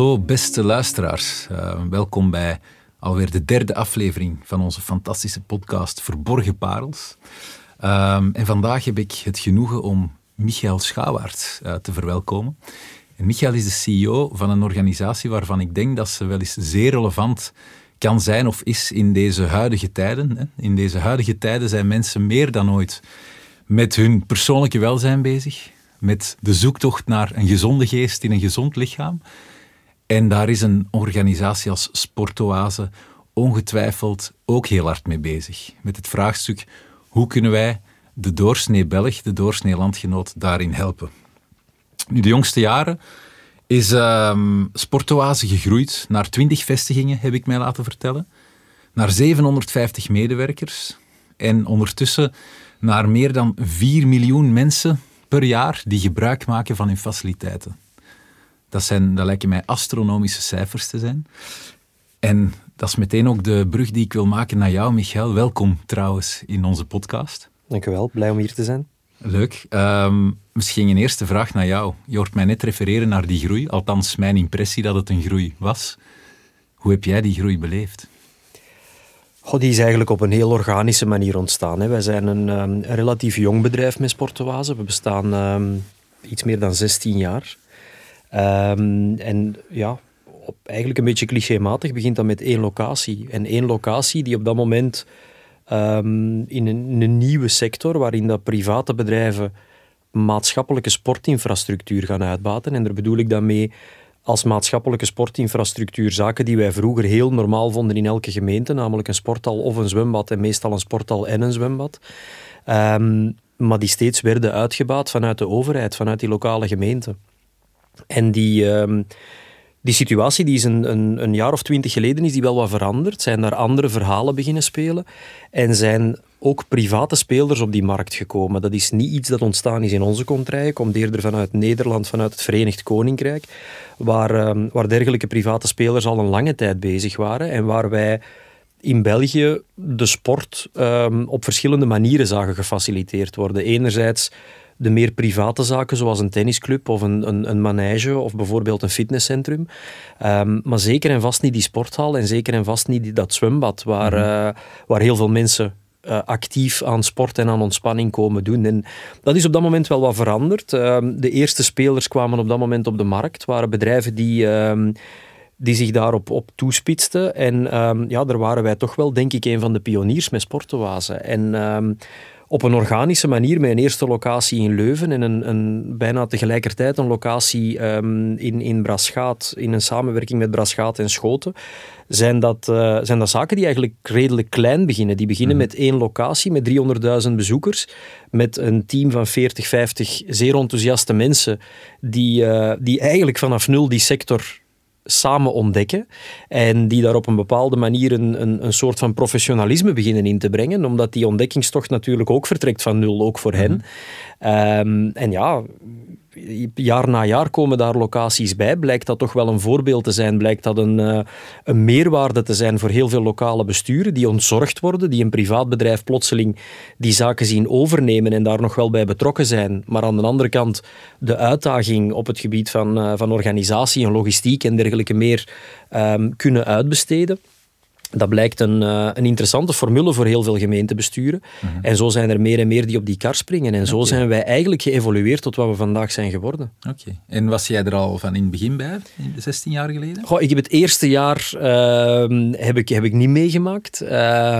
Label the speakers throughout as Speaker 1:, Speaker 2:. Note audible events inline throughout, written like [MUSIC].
Speaker 1: Hallo beste luisteraars, uh, welkom bij alweer de derde aflevering van onze fantastische podcast Verborgen Parels. Uh, en vandaag heb ik het genoegen om Michael Schouwaert uh, te verwelkomen. En Michael is de CEO van een organisatie waarvan ik denk dat ze wel eens zeer relevant kan zijn of is in deze huidige tijden. Hè. In deze huidige tijden zijn mensen meer dan ooit met hun persoonlijke welzijn bezig, met de zoektocht naar een gezonde geest in een gezond lichaam. En daar is een organisatie als Sportoase ongetwijfeld ook heel hard mee bezig. Met het vraagstuk hoe kunnen wij de doorsnee Belg, de doorsnee landgenoot daarin helpen. Nu, de jongste jaren is um, Sportoase gegroeid naar 20 vestigingen, heb ik mij laten vertellen. Naar 750 medewerkers. En ondertussen naar meer dan 4 miljoen mensen per jaar die gebruik maken van hun faciliteiten. Dat, zijn, dat lijken mij astronomische cijfers te zijn. En dat is meteen ook de brug die ik wil maken naar jou, Michael. Welkom trouwens in onze podcast.
Speaker 2: Dank u wel, blij om hier te zijn.
Speaker 1: Leuk. Um, misschien een eerste vraag naar jou. Je hoort mij net refereren naar die groei, althans mijn impressie dat het een groei was. Hoe heb jij die groei beleefd?
Speaker 2: Goh, die is eigenlijk op een heel organische manier ontstaan. Hè. Wij zijn een, um, een relatief jong bedrijf met Sportoase. We bestaan um, iets meer dan 16 jaar. Um, en ja, eigenlijk een beetje clichématig begint dat met één locatie. En één locatie die op dat moment um, in, een, nieuwe sector, waarin dat private bedrijven maatschappelijke sportinfrastructuur gaan uitbaten. En daar bedoel ik dan mee als maatschappelijke sportinfrastructuur zaken die wij vroeger heel normaal vonden in elke gemeente, namelijk een sporthal of een zwembad en meestal een sporthal en een zwembad. Um, maar die steeds werden uitgebaat vanuit de overheid, vanuit die lokale gemeente. En die, um, die situatie die is een, een, een, jaar of twintig geleden is die wel wat veranderd. Zijn daar andere verhalen beginnen spelen. En zijn ook private spelers op die markt gekomen. Dat is niet iets dat ontstaan is in onze kontrij. Komt eerder vanuit Nederland, vanuit het Verenigd Koninkrijk. Waar, um, waar dergelijke private spelers al een lange tijd bezig waren. En waar wij in België de sport um, op verschillende manieren zagen gefaciliteerd worden. Enerzijds de meer private zaken, zoals een tennisclub of een, een, een manege of bijvoorbeeld een fitnesscentrum. Um, maar zeker en vast niet die sporthal en zeker en vast niet dat zwembad, waar, uh, waar heel veel mensen uh, actief aan sport en aan ontspanning komen doen. En dat is op dat moment wel wat veranderd. Uh, de eerste spelers kwamen op dat moment op de markt, waren bedrijven die die zich daarop op toespitsten. En um, ja, daar waren wij toch wel, denk ik, een van de pioniers met sportoasen. En um, op een organische manier met een eerste locatie in Leuven en een, een bijna tegelijkertijd een locatie um, in, in Braschaat, in een samenwerking met Braschaat en Schoten, zijn dat, uh, zijn dat zaken die eigenlijk redelijk klein beginnen. Die beginnen mm. met één locatie, met 300.000 bezoekers, met een team van 40, 50 zeer enthousiaste mensen die, uh, die eigenlijk vanaf nul die sector samen ontdekken en die daar op een bepaalde manier een, een, een, soort van professionalisme beginnen in te brengen, omdat die ontdekkingstocht natuurlijk ook vertrekt van nul, ook voor hen. Um, en ja, jaar na jaar komen daar locaties bij. Blijkt dat toch wel een voorbeeld te zijn? Blijkt dat een, uh, een meerwaarde te zijn voor heel veel lokale besturen die ontzorgd worden, die een privaat bedrijf plotseling die zaken zien overnemen en daar nog wel bij betrokken zijn. Maar aan de andere kant de uitdaging op het gebied van, uh, van organisatie en logistiek en dergelijke meer um, kunnen uitbesteden. Dat blijkt een, uh, een interessante formule voor heel veel gemeentebesturen. Uh -huh. En zo zijn er meer en meer die op die kar springen. En zo okay. zijn wij eigenlijk geëvolueerd tot wat we vandaag zijn geworden.
Speaker 1: Oké. Okay. En was jij er al van in het begin bij, 16 jaar geleden?
Speaker 2: Goh, ik heb het eerste jaar uh, heb ik, heb ik niet meegemaakt. Uh,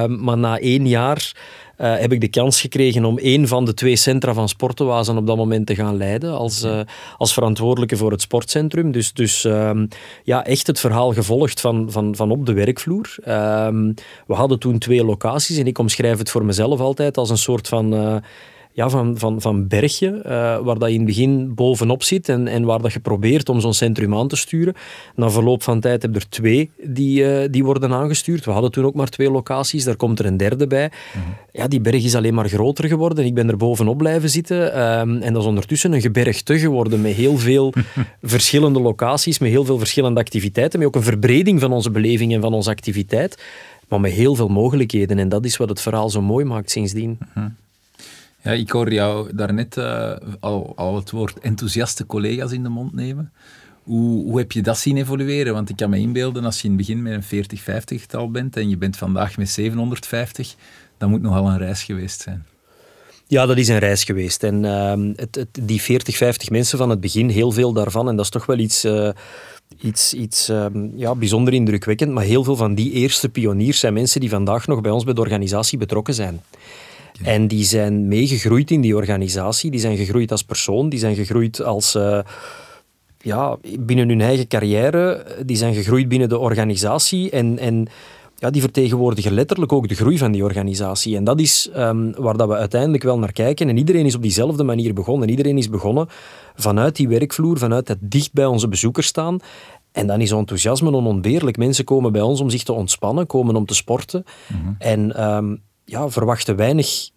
Speaker 2: maar na één jaar uh, heb ik de kans gekregen om één van de twee centra van Sportoazen op dat moment te gaan leiden als, uh, als verantwoordelijke voor het sportcentrum. Dus, dus um, ja, echt het verhaal gevolgd van, van, van op de werkvloer. Um, we hadden toen twee locaties en ik omschrijf het voor mezelf altijd als een soort van... Ja, van, van, van bergje, uh, waar dat je in het begin bovenop zit en, en waar dat je probeert om zo'n centrum aan te sturen. Na verloop van tijd heb je er twee die, uh, die worden aangestuurd. We hadden toen ook maar twee locaties, daar komt er een derde bij. Mm -hmm. Ja, die berg is alleen maar groter geworden. Ik ben er bovenop blijven zitten um, en dat is ondertussen een gebergte geworden met heel veel [LAUGHS] verschillende locaties, met heel veel verschillende activiteiten, met ook een verbreding van onze beleving en van onze activiteit, maar met heel veel mogelijkheden. En dat is wat het verhaal zo mooi maakt sindsdien.
Speaker 1: Mm -hmm. Ja, ik hoor jou daarnet uh, al, al het woord enthousiaste collega's in de mond nemen. Hoe, hoe heb je dat zien evolueren? Want ik kan me inbeelden, als je in het begin met een 40-50-tal bent en je bent vandaag met 750, dan moet nogal een reis geweest zijn.
Speaker 2: Ja, dat is een reis geweest. En uh, het, die 40, 50 mensen van het begin, heel veel daarvan, en dat is toch wel iets, uh, iets, iets uh, ja, bijzonder indrukwekkend, maar heel veel van die eerste pioniers zijn mensen die vandaag nog bij ons bij de organisatie betrokken zijn. En die zijn meegegroeid in die organisatie, die zijn gegroeid als persoon, die zijn gegroeid als... Uh, ja, binnen hun eigen carrière, die zijn gegroeid binnen de organisatie en, en ja, die vertegenwoordigen letterlijk ook de groei van die organisatie. En dat is um, waar dat we uiteindelijk wel naar kijken. En iedereen is op diezelfde manier begonnen. Iedereen is begonnen vanuit die werkvloer, vanuit het dicht bij onze bezoekers staan. En dan is enthousiasme onontbeerlijk. Mensen komen bij ons om zich te ontspannen, komen om te sporten. Mm En um, ja, verwachten weinig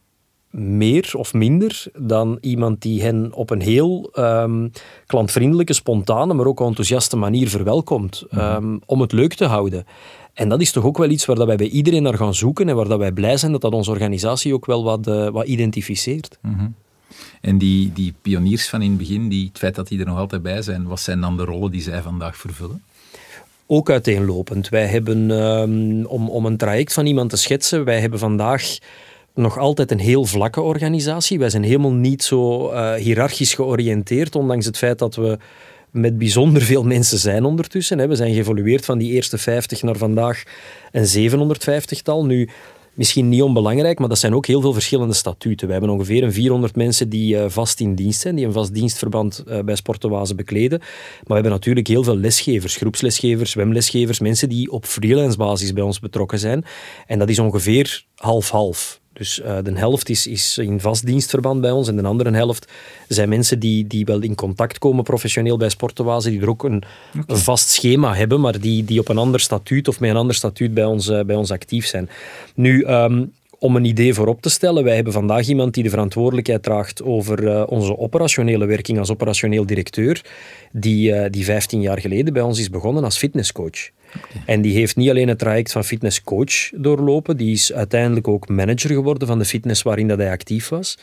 Speaker 2: meer of minder dan iemand die hen op een heel um, klantvriendelijke, spontane, maar ook enthousiaste manier verwelkomt. Mm om het leuk te houden. En dat is toch ook wel iets waar dat wij bij iedereen naar gaan zoeken en waar dat wij blij zijn dat dat onze organisatie ook wel wat, uh, wat identificeert.
Speaker 1: Mhm. En die, die pioniers van in het begin, die, het feit dat die er nog altijd bij zijn, wat zijn dan de rollen die zij vandaag vervullen?
Speaker 2: Ook uiteenlopend. Wij hebben, um, om, om een traject van iemand te schetsen, wij hebben vandaag nog altijd een heel vlakke organisatie. Wij zijn helemaal niet zo uh, hiërarchisch georiënteerd, ondanks het feit dat we met bijzonder veel mensen zijn ondertussen. We zijn geëvolueerd van die eerste 50 naar vandaag een 750-tal. Nu, misschien niet onbelangrijk, maar dat zijn ook heel veel verschillende statuten. We hebben ongeveer een 400 mensen die uh, vast in dienst zijn, die een vast dienstverband uh, bij Sportenwazen bekleden. Maar we hebben natuurlijk heel veel lesgevers, groepslesgevers, zwemlesgevers, mensen die op freelance basis bij ons betrokken zijn. En dat is ongeveer half-half. Dus uh, de helft is, is in vast dienstverband bij ons en de andere helft zijn mensen die, die wel in contact komen professioneel bij Sportenwazen, die er ook een, een, vast schema hebben, maar die, die op een ander statuut of met een ander statuut bij ons, uh, bij ons actief zijn. Nu, um, om een idee voorop te stellen, wij hebben vandaag iemand die de verantwoordelijkheid draagt over uh, onze operationele werking als operationeel directeur, die, die 15 jaar geleden bij ons is begonnen als fitnesscoach. En die heeft niet alleen het traject van fitnesscoach doorlopen, die is uiteindelijk ook manager geworden van de fitness waarin dat hij actief was.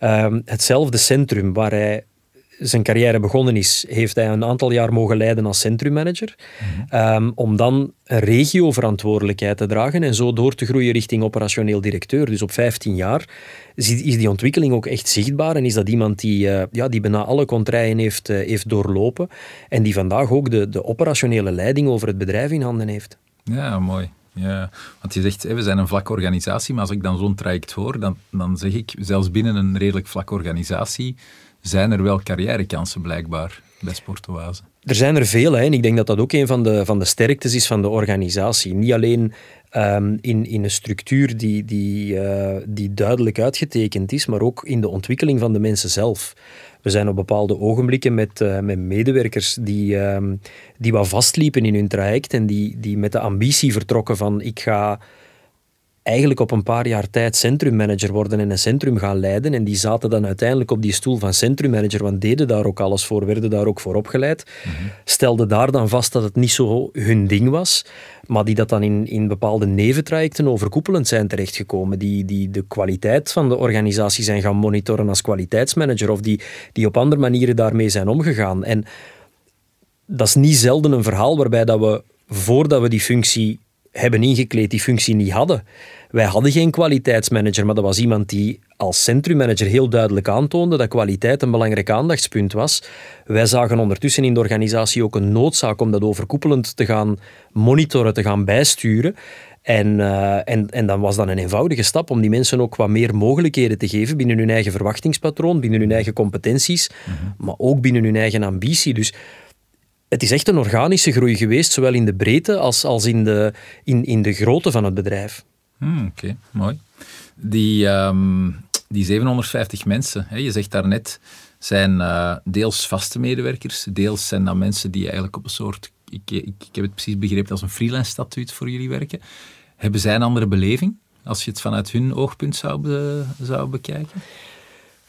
Speaker 2: Um, hetzelfde centrum waar hij zijn carrière begonnen is, heeft hij een aantal jaar mogen leiden als centrummanager. Mm om dan een regioverantwoordelijkheid te dragen en zo door te groeien richting operationeel directeur. Dus op 15 jaar is die ontwikkeling ook echt zichtbaar en is dat iemand die, uh, ja, die bijna alle contraien heeft, uh, heeft doorlopen en die vandaag ook de, de operationele leiding over het bedrijf in handen heeft.
Speaker 1: Ja, mooi. Ja, want je zegt, we zijn een vlakke organisatie, maar als ik dan zo'n traject hoor, dan, dan zeg ik, zelfs binnen een redelijk vlakke organisatie, zijn er wel carrièrekansen blijkbaar bij Sportoase.
Speaker 2: Er zijn er veel hè, en ik denk dat dat ook een van de, van de sterktes is van de organisatie. Niet alleen um, in, in een structuur die, die, uh, die duidelijk uitgetekend is, maar ook in de ontwikkeling van de mensen zelf. We zijn op bepaalde ogenblikken met, uh, met medewerkers die, um, die wat vastliepen in hun traject en die, die met de ambitie vertrokken van ik ga eigenlijk op een paar jaar tijd centrummanager worden en een centrum gaan leiden. En die zaten dan uiteindelijk op die stoel van centrummanager, want deden daar ook alles voor, werden daar ook voor opgeleid. Mm Stelden daar dan vast dat het niet zo hun ding was, maar die dat dan in, in bepaalde neventrajecten overkoepelend zijn terechtgekomen, die, die de kwaliteit van de organisatie zijn gaan monitoren als kwaliteitsmanager of die, die op andere manieren daarmee zijn omgegaan. En dat is niet zelden een verhaal waarbij dat we, voordat we die functie hebben ingekleed, die functie niet hadden. Wij hadden geen kwaliteitsmanager, maar dat was iemand die als centrummanager heel duidelijk aantoonde dat kwaliteit een belangrijk aandachtspunt was. Wij zagen ondertussen in de organisatie ook een noodzaak om dat overkoepelend te gaan monitoren, te gaan bijsturen. En, uh, en, en dan was dat een eenvoudige stap om die mensen ook wat meer mogelijkheden te geven binnen hun eigen verwachtingspatroon, binnen hun eigen competenties, maar ook binnen hun eigen ambitie. Dus het is echt een organische groei geweest, zowel in de breedte als, als in, de, in, in de grootte van het bedrijf.
Speaker 1: Hmm, Oké, mooi. Die, um, die 750 mensen, hè, je zegt daarnet, zijn uh, deels vaste medewerkers, deels zijn dat mensen die eigenlijk op een soort, ik, ik, ik heb het precies begrepen, als een freelance statuut voor jullie werken. Hebben zij een andere beleving, als je het vanuit hun oogpunt zou, zou bekijken?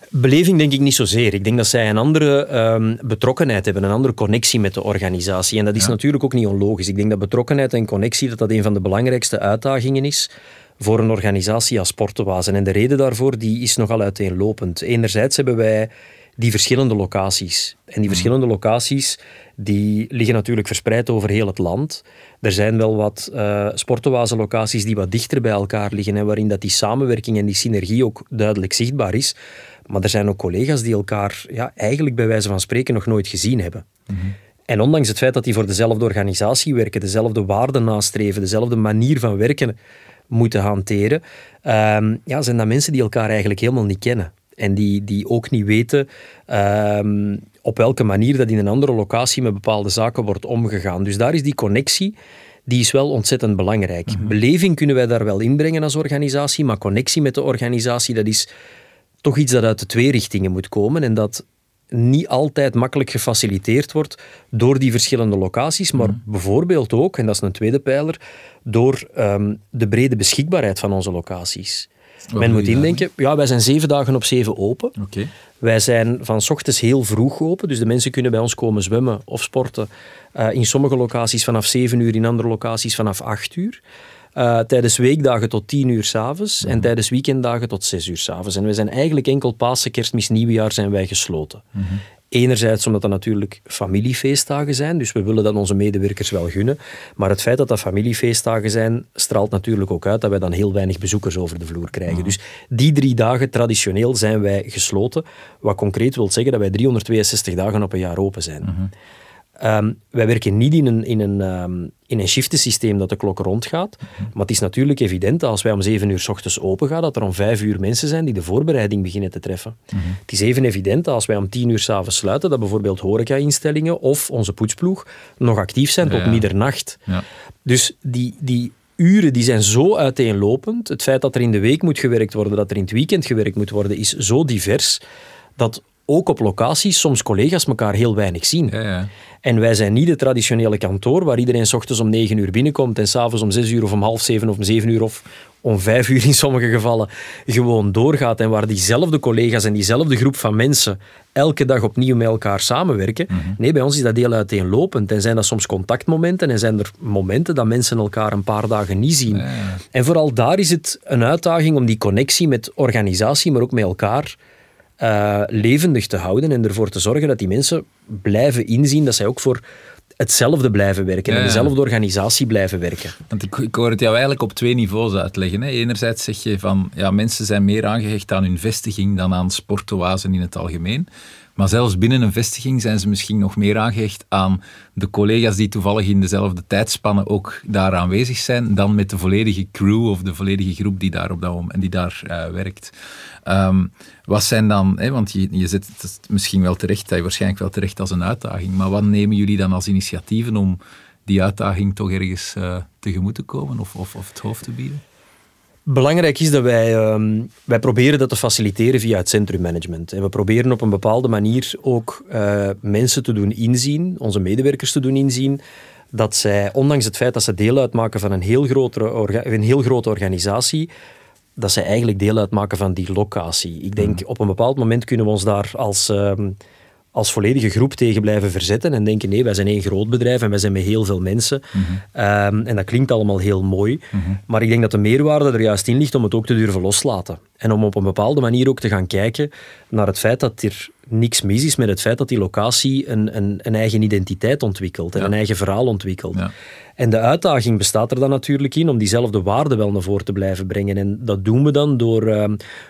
Speaker 2: Beleving denk ik niet zozeer. Ik denk dat zij een andere um, betrokkenheid hebben, een andere connectie met de organisatie. En dat is ja. natuurlijk ook niet onlogisch. Ik denk dat betrokkenheid en connectie dat dat een van de belangrijkste uitdagingen is voor een organisatie als Sportenwazen. En de reden daarvoor die is nogal uiteenlopend. Enerzijds hebben wij die verschillende locaties. En die verschillende locaties die liggen natuurlijk verspreid over heel het land. Er zijn wel wat uh, locaties die wat dichter bij elkaar liggen en waarin dat die samenwerking en die synergie ook duidelijk zichtbaar is. Maar er zijn ook collega's die elkaar ja, eigenlijk bij wijze van spreken nog nooit gezien hebben. En ondanks het feit dat die voor dezelfde organisatie werken, dezelfde waarden nastreven, dezelfde manier van werken moeten hanteren, ehm, ja, zijn dat mensen die elkaar eigenlijk helemaal niet kennen. En die, die ook niet weten ehm, op welke manier dat in een andere locatie met bepaalde zaken wordt omgegaan. Dus daar is die connectie, die is wel ontzettend belangrijk. Mhm. Beleving kunnen wij daar wel inbrengen als organisatie, maar connectie met de organisatie, dat is toch iets dat uit de twee richtingen moet komen en dat niet altijd makkelijk gefaciliteerd wordt door die verschillende locaties, maar mhm. bijvoorbeeld ook, en dat is een tweede pijler, door ehm, de brede beschikbaarheid van onze locaties. Men moet indenken, ja, wij zijn zeven dagen op zeven open. Wij zijn van s ochtends heel vroeg open, dus de mensen kunnen bij ons komen zwemmen of sporten. Uh, in sommige locaties vanaf zeven uur, in andere locaties vanaf acht uur. Uh, tijdens weekdagen tot tien uur s'avonds en tijdens weekenddagen tot zes uur s'avonds. En we zijn eigenlijk enkel Pasen, Kerstmis, Nieuwjaar zijn wij gesloten. Mm Enerzijds omdat dat natuurlijk familiefeestdagen zijn, dus we willen dat onze medewerkers wel gunnen. Maar het feit dat dat familiefeestdagen zijn, straalt natuurlijk ook uit dat wij dan heel weinig bezoekers over de vloer krijgen. Dus die drie dagen traditioneel zijn wij gesloten, wat concreet wil zeggen dat wij 362 dagen op een jaar open zijn. Mhm. Ehm, wij werken niet in een, in een, um, in een shiftensysteem dat de klok rondgaat. Maar het is natuurlijk evident dat als wij om zeven uur s ochtends open gaan, dat er om vijf uur mensen zijn die de voorbereiding beginnen te treffen. Mhm. Het is even evident dat als wij om tien uur s'avonds sluiten, dat bijvoorbeeld horeca-instellingen of onze poetsploeg nog actief zijn tot middernacht. Ja. Dus die, die uren die zijn zo uiteenlopend. Het feit dat er in de week moet gewerkt worden, dat er in het weekend gewerkt moet worden, is zo divers dat ook op locaties soms collega's elkaar heel weinig zien. Ja, ja. En wij zijn niet het traditionele kantoor waar iedereen s ochtends om negen uur binnenkomt en s'avonds om zes uur of om half zeven of om zeven uur of om vijf uur in sommige gevallen gewoon doorgaat en waar diezelfde collega's en diezelfde groep van mensen elke dag opnieuw met elkaar samenwerken. Mhm. Nee, bij ons is dat heel uiteenlopend en zijn dat soms contactmomenten en zijn er momenten dat mensen elkaar een paar dagen niet zien. En vooral daar is het een uitdaging om die connectie met organisatie, maar ook met elkaar uh, levendig te houden en ervoor te zorgen dat die mensen blijven inzien dat zij ook voor hetzelfde blijven werken en dezelfde organisatie blijven werken.
Speaker 1: Want ik, ik hoor het jou eigenlijk op twee niveaus uitleggen. Hè. Enerzijds zeg je van ja, mensen zijn meer aangehecht aan hun vestiging dan aan sportoasen in het algemeen. Maar zelfs binnen een vestiging zijn ze misschien nog meer aangehecht aan de collega's die toevallig in dezelfde tijdspannen ook daar aanwezig zijn, dan met de volledige crew of de volledige groep die daar, op dat moment, en die daar uh, werkt. Um, wat zijn dan, hè, want je, je zet het misschien wel terecht, je waarschijnlijk wel terecht als een uitdaging, maar wat nemen jullie dan als initiatieven om die uitdaging toch ergens uh, tegemoet te komen of, of, of het hoofd te bieden?
Speaker 2: Belangrijk is dat wij, uh, wij proberen dat te faciliteren via het centrummanagement. En we proberen op een bepaalde manier ook uh, mensen te doen inzien, onze medewerkers te doen inzien, dat zij, ondanks het feit dat ze deel uitmaken van een heel, grotere een heel grote organisatie, dat zij eigenlijk deel uitmaken van die locatie. Ik denk, mm. op een bepaald moment kunnen we ons daar als... Uh, als volledige groep tegen blijven verzetten en denken nee, wij zijn één groot bedrijf en wij zijn met heel veel mensen. Mhm. Ehm, en dat klinkt allemaal heel mooi, mhm. maar ik denk dat de meerwaarde er juist in ligt om het ook te durven loslaten. En om op een bepaalde manier ook te gaan kijken naar het feit dat er niks mis is met het feit dat die locatie een, een, een eigen identiteit ontwikkelt en een eigen verhaal ontwikkelt. Ja. En de uitdaging bestaat er dan natuurlijk in om diezelfde waarde wel naar voren te blijven brengen. En dat doen we dan door, uh,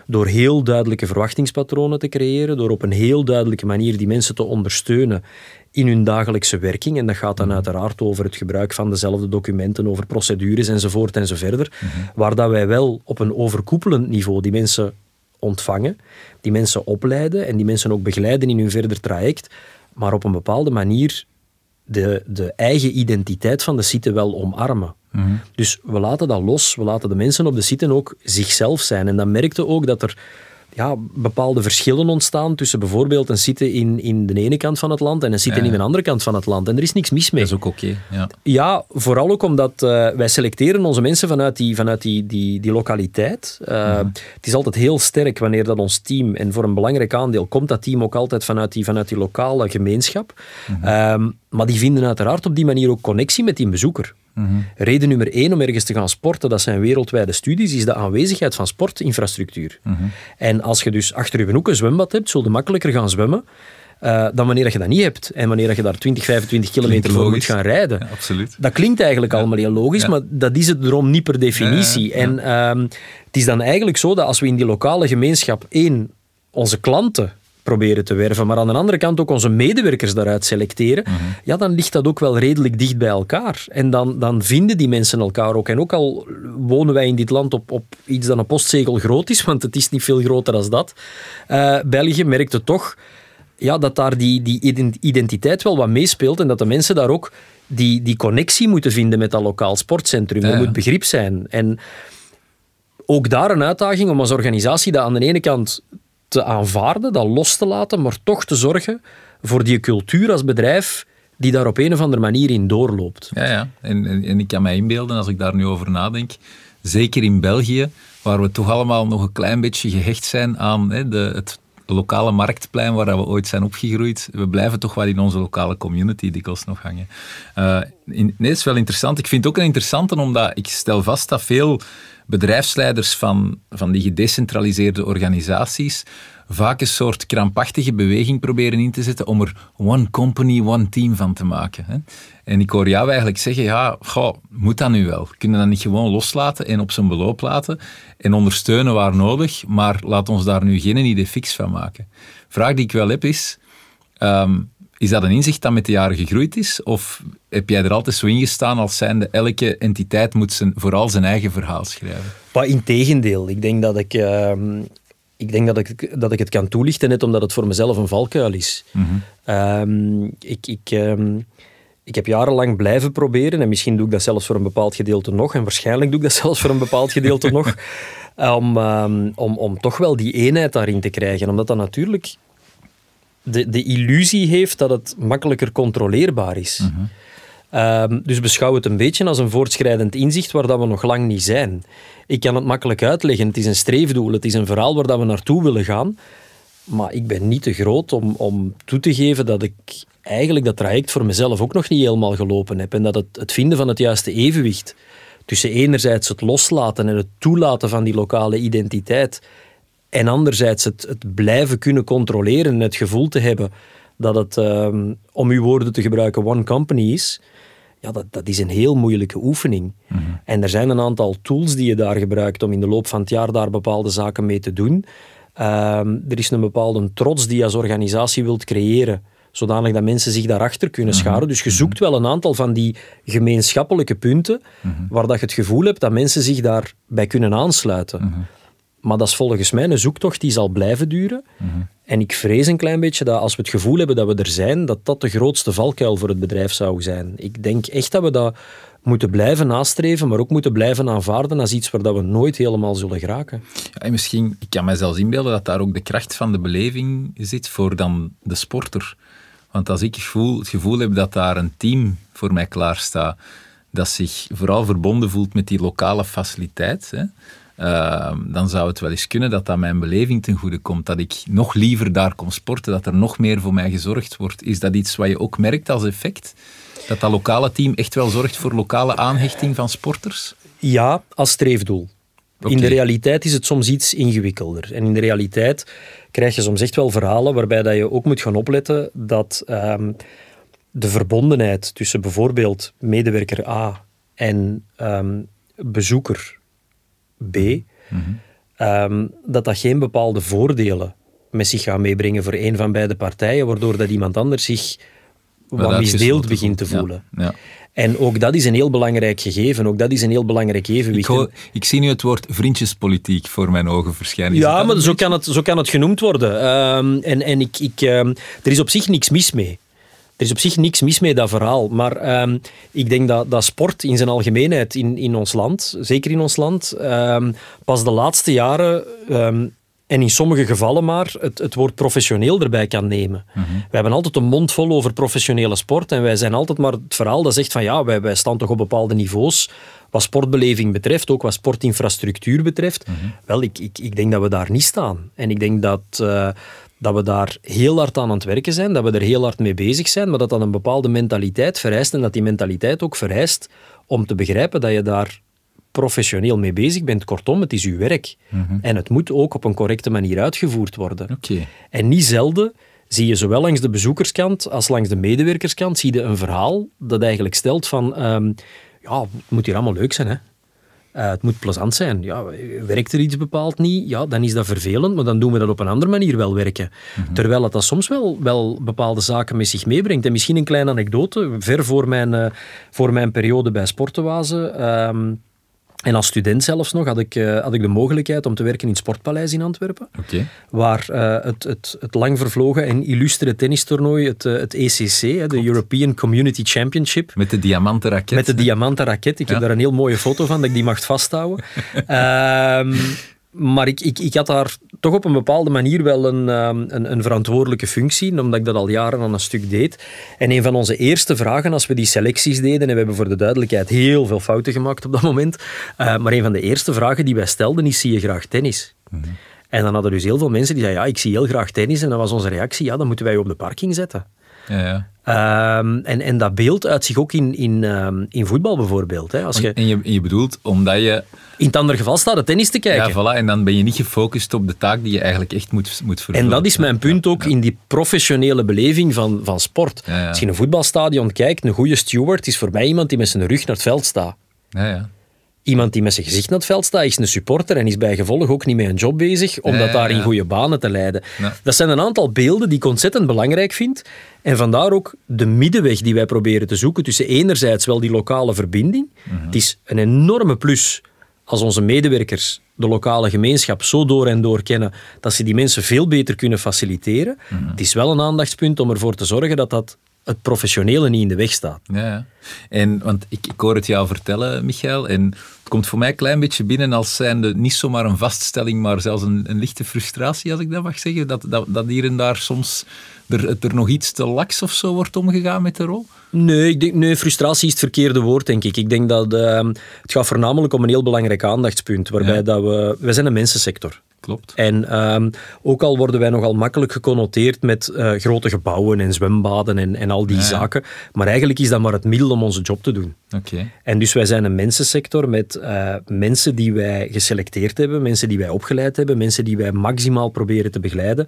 Speaker 2: door heel duidelijke verwachtingspatronen te creëren, door op een heel duidelijke manier die mensen te ondersteunen in hun dagelijkse werking. En dat gaat dan mhm. uiteraard over het gebruik van dezelfde documenten, over procedures enzovoort enzoverder. Mm Waar dat wij wel op een overkoepelend niveau die mensen ontvangen, die mensen opleiden en die mensen ook begeleiden in hun verder traject, maar op een bepaalde manier de, de eigen identiteit van de site wel omarmen. Mhm. Dus we laten dat los, we laten de mensen op de site ook zichzelf zijn. En dan merkte ook dat er ja, bepaalde verschillen ontstaan tussen bijvoorbeeld een site in, in de ene kant van het land en een site in de andere kant van het land. En er is niks mis mee.
Speaker 1: Dat is ook oké. ja.
Speaker 2: ja, vooral ook omdat uh, wij selecteren onze mensen vanuit die, vanuit die, die, die lokaliteit. Uh, Het is altijd heel sterk wanneer dat ons team, en voor een belangrijk aandeel komt dat team ook altijd vanuit die, vanuit die lokale gemeenschap. Mm maar die vinden uiteraard op die manier ook connectie met die bezoeker. Reden nummer één om ergens te gaan sporten, dat zijn wereldwijde studies, is de aanwezigheid van sportinfrastructuur. En als je dus achter je hoek een zwembad hebt, zul je makkelijker gaan zwemmen uh, dan wanneer je dat niet hebt. En wanneer je daar 20, 25 kilometer voor moet gaan rijden.
Speaker 1: Ja, absoluut.
Speaker 2: Dat klinkt eigenlijk allemaal heel logisch, maar dat is het erom niet per definitie. En ehm, het is dan eigenlijk zo dat als we in die lokale gemeenschap één, onze klanten proberen te werven, maar aan de andere kant ook onze medewerkers daaruit selecteren, mhm. ja, dan ligt dat ook wel redelijk dicht bij elkaar. En dan, dan vinden die mensen elkaar ook. En ook al wonen wij in dit land op, op iets dat een postzegel groot is, [LAUGHS] want het is niet veel groter dan dat, uh, België merkte toch ja, dat daar die, die identiteit wel wat meespeelt en dat de mensen daar ook die, die connectie moeten vinden met dat lokaal sportcentrum. Er moet begrip zijn. En ook daar een uitdaging om als organisatie dat aan de ene kant te aanvaarden, dat los te laten, maar toch te zorgen voor die cultuur als bedrijf die daar op een of andere manier in doorloopt.
Speaker 1: Ja, ja. En, en, ik kan mij inbeelden, als ik daar nu over nadenk, zeker in België, waar we toch allemaal nog een klein beetje gehecht zijn aan hè, de, het lokale marktplein waar we ooit zijn opgegroeid, we blijven toch wel in onze lokale community dikwijls nog hangen. Uh, nee, is wel interessant. Ik vind het ook een interessante, omdat ik stel vast dat veel bedrijfsleiders van, van die gedecentraliseerde organisaties vaak een soort krampachtige beweging proberen in te zetten om er one company, one team van te maken. Hè. En ik hoor jou eigenlijk zeggen, ja, moet dat nu wel? Kunnen dat niet gewoon loslaten en op zijn beloop laten en ondersteunen waar nodig, maar laat ons daar nu geen idee fix van maken. Vraag die ik wel heb is, ehm, is dat een inzicht dat met de jaren gegroeid is? Of heb jij er altijd zo in gestaan als zijnde elke entiteit moet zijn, vooral zijn eigen verhaal schrijven?
Speaker 2: Maar integendeel. Ik denk dat ik... Ehm, ik denk dat ik, dat ik het kan toelichten, net omdat het voor mezelf een valkuil is. Mhm. Ehm, ik, ik, ehm, ik heb jarenlang blijven proberen, en misschien doe ik dat zelfs voor een bepaald gedeelte nog, en waarschijnlijk doe ik dat [LAUGHS] zelfs voor een bepaald gedeelte nog, [LAUGHS] om, om, om toch wel die eenheid daarin te krijgen. Omdat dat natuurlijk de, de illusie heeft dat het makkelijker controleerbaar is. Mhm. Ehm, dus beschouw het een beetje als een voortschrijdend inzicht waar dat we nog lang niet zijn. Ik kan het makkelijk uitleggen. Het is een streefdoel, het is een verhaal waar dat we naartoe willen gaan. Maar ik ben niet te groot om, om toe te geven dat ik eigenlijk dat traject voor mezelf ook nog niet helemaal gelopen heb. En dat het, het vinden van het juiste evenwicht tussen enerzijds het loslaten en het toelaten van die lokale identiteit en anderzijds het, het blijven kunnen controleren en het gevoel te hebben dat het, ehm, om uw woorden te gebruiken, one company is, ja, dat, dat is een heel moeilijke oefening. Mhm. En er zijn een aantal tools die je daar gebruikt om in de loop van het jaar daar bepaalde zaken mee te doen. Ehm, er is een bepaalde trots die je als organisatie wilt creëren, zodanig dat mensen zich daarachter kunnen mhm. scharen. Dus je mhm. zoekt wel een aantal van die gemeenschappelijke punten waar dat je het gevoel hebt dat mensen zich daarbij kunnen aansluiten. Maar dat is volgens mij een zoektocht die zal blijven duren. En ik vrees een klein beetje dat als we het gevoel hebben dat we er zijn, dat dat de grootste valkuil voor het bedrijf zou zijn. Ik denk echt dat we dat moeten blijven nastreven, maar ook moeten blijven aanvaarden als iets waar dat we nooit helemaal zullen geraken.
Speaker 1: Ja, en misschien, ik kan mij zelfs inbeelden dat daar ook de kracht van de beleving zit voor dan de sporter. Want als ik het gevoel, het gevoel heb dat daar een team voor mij klaar staat, dat zich vooral verbonden voelt met die lokale faciliteit, hè, Ehm, dan zou het wel eens kunnen dat dat mijn beleving ten goede komt. Dat ik nog liever daar kom sporten, dat er nog meer voor mij gezorgd wordt. Is dat iets wat je ook merkt als effect? Dat dat lokale team echt wel zorgt voor lokale aanhechting van sporters?
Speaker 2: Ja, als streefdoel. In de realiteit is het soms iets ingewikkelder. En in de realiteit krijg je soms echt wel verhalen waarbij dat je ook moet gaan opletten dat ehm, de verbondenheid tussen bijvoorbeeld medewerker A en um, bezoeker B, ehm, dat dat geen bepaalde voordelen met zich gaat meebrengen voor een van beide partijen, waardoor dat iemand anders zich wat misdeeld begint te voelen. Ja, En ook dat is een heel belangrijk gegeven. Ook dat is een heel belangrijk evenwicht.
Speaker 1: Ik, ik zie nu het woord vriendjespolitiek voor mijn ogen verschijnen.
Speaker 2: Ja, maar zo kan, het, zo kan het genoemd worden. Ehm, en en ik, ik, ehm, er is op zich niks mis mee. Er is op zich niks mis mee, dat verhaal. Maar ehm, ik denk dat, dat sport in zijn algemeenheid in, in ons land, zeker in ons land, um, pas de laatste jaren, um, en in sommige gevallen maar, het, het woord professioneel erbij kan nemen. Mm We hebben altijd een mond vol over professionele sport en wij zijn altijd maar het verhaal dat zegt van ja, wij, wij staan toch op bepaalde niveaus wat sportbeleving betreft, ook wat sportinfrastructuur betreft. Mhm. Wel, ik, ik, ik denk dat we daar niet staan. En ik denk dat... Uh, dat we daar heel hard aan aan het werken zijn, dat we er heel hard mee bezig zijn, maar dat dat een bepaalde mentaliteit vereist en dat die mentaliteit ook vereist om te begrijpen dat je daar professioneel mee bezig bent. Kortom, het is uw werk. En het moet ook op een correcte manier uitgevoerd worden. En niet zelden zie je zowel langs de bezoekerskant als langs de medewerkerskant zie je een verhaal dat eigenlijk stelt van ehm, ja, het moet hier allemaal leuk zijn, hè. Eh, het moet plezant zijn. Ja, werkt er iets bepaald niet? Ja, dan is dat vervelend, maar dan doen we dat op een andere manier wel werken. Terwijl het dat soms wel, wel bepaalde zaken met zich meebrengt. En misschien een kleine anekdote, ver voor mijn, eh, voor mijn periode bij Sportenwazen. ehm, en als student zelfs nog had ik, eh, had ik de mogelijkheid om te werken in het Sportpaleis in Antwerpen.
Speaker 1: Oké.
Speaker 2: Waar eh, het, het, het lang vervlogen en illustere tennistoernooi, het, eh, het ECC, hè, de European Community Championship,
Speaker 1: Met de diamanten raket.
Speaker 2: met de diamanten raket. Ik heb daar een heel mooie foto van, dat ik die mag vasthouden. [LAUGHS] Maar ik, ik, ik had daar toch op een bepaalde manier wel een, ehm, een, een verantwoordelijke functie, omdat ik dat al jaren aan een stuk deed. En een van onze eerste vragen als we die selecties deden, en we hebben voor de duidelijkheid heel veel fouten gemaakt op dat moment, eh, maar een van de eerste vragen die wij stelden is, zie je graag tennis? En dan hadden dus heel veel mensen die zeiden, ja, ik zie heel graag tennis. En dan was onze reactie, ja, dan moeten wij je op de parking zetten.
Speaker 1: Ja, ja.
Speaker 2: Ehm, en, en dat beeld uit zich ook in, in, ehm, in voetbal bijvoorbeeld. Hè. Als je,
Speaker 1: En je, je bedoelt omdat je...
Speaker 2: in het andere geval staat het tennis te kijken.
Speaker 1: Ja, voilà. En dan ben je niet gefocust op de taak die je eigenlijk echt moet, moet vervullen.
Speaker 2: en dat is mijn punt ook in die professionele beleving van, van sport.
Speaker 1: Ja.
Speaker 2: Als je in een voetbalstadion kijkt, een goede steward is voor mij iemand die met zijn rug naar het veld staat.
Speaker 1: Ja, ja.
Speaker 2: Iemand die met zijn gezicht naar het veld staat, is een supporter en is bij gevolg ook niet met een job bezig om
Speaker 1: Ja,
Speaker 2: dat daar in goede banen te leiden. Dat zijn een aantal beelden die ik ontzettend belangrijk vind. En vandaar ook de middenweg die wij proberen te zoeken tussen enerzijds wel die lokale verbinding.
Speaker 1: Mhm.
Speaker 2: Het is een enorme plus als onze medewerkers de lokale gemeenschap zo door en door kennen dat ze die mensen veel beter kunnen faciliteren.
Speaker 1: Mhm.
Speaker 2: Het is wel een aandachtspunt om ervoor te zorgen dat dat het professionele niet in de weg staat.
Speaker 1: Ja. En, want ik, ik hoor het jou vertellen, Michael, en het komt voor mij een klein beetje binnen als zijnde niet zomaar een vaststelling, maar zelfs een, een lichte frustratie, als ik dat mag zeggen, dat, dat, dat hier en daar soms er, het er nog iets te laks of zo wordt omgegaan met de rol.
Speaker 2: Nee, ik denk, nee, frustratie is het verkeerde woord, denk ik. Ik denk dat ehm, het gaat voornamelijk om een heel belangrijk aandachtspunt, waarbij
Speaker 1: Ja.
Speaker 2: dat we... Wij zijn een mensensector.
Speaker 1: Klopt.
Speaker 2: En ehm, ook al worden wij nogal makkelijk geconnoteerd met eh, grote gebouwen en zwembaden en, en al die
Speaker 1: Ja.
Speaker 2: zaken, maar eigenlijk is dat maar het middel om onze job te doen.
Speaker 1: Oké.
Speaker 2: En dus wij zijn een mensensector met eh, mensen die wij geselecteerd hebben, mensen die wij opgeleid hebben, mensen die wij maximaal proberen te begeleiden,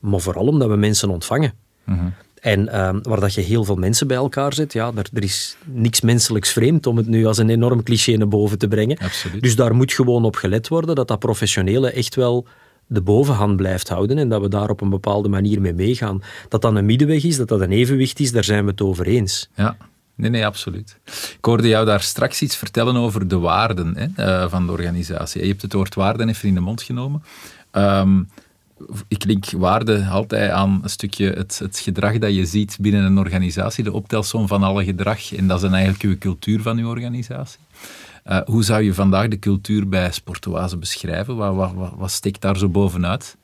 Speaker 2: maar vooral omdat we mensen ontvangen.
Speaker 1: Mhm.
Speaker 2: En ehm, waar dat je heel veel mensen bij elkaar zet, ja, er, er is niks menselijks vreemd om het nu als een enorm cliché naar boven te brengen.
Speaker 1: Absoluut.
Speaker 2: Dus daar moet gewoon op gelet worden dat dat professionele echt wel de bovenhand blijft houden en dat we daar op een bepaalde manier mee meegaan. Dat dat een middenweg is, dat dat een evenwicht is, daar zijn we het over eens.
Speaker 1: Ja, nee, nee, absoluut. Ik hoorde jou daar straks iets vertellen over de waarden hè, eh, van de organisatie. Je hebt het woord waarden even in de mond genomen. Ehm, ik link waarde altijd aan een stukje het, het gedrag dat je ziet binnen een organisatie, de optelsom van alle gedrag. En dat is eigenlijk uw cultuur van uw organisatie. Eh, hoe zou je vandaag de cultuur bij Sportoise beschrijven? Wat, wat, wat, wat steekt daar zo bovenuit?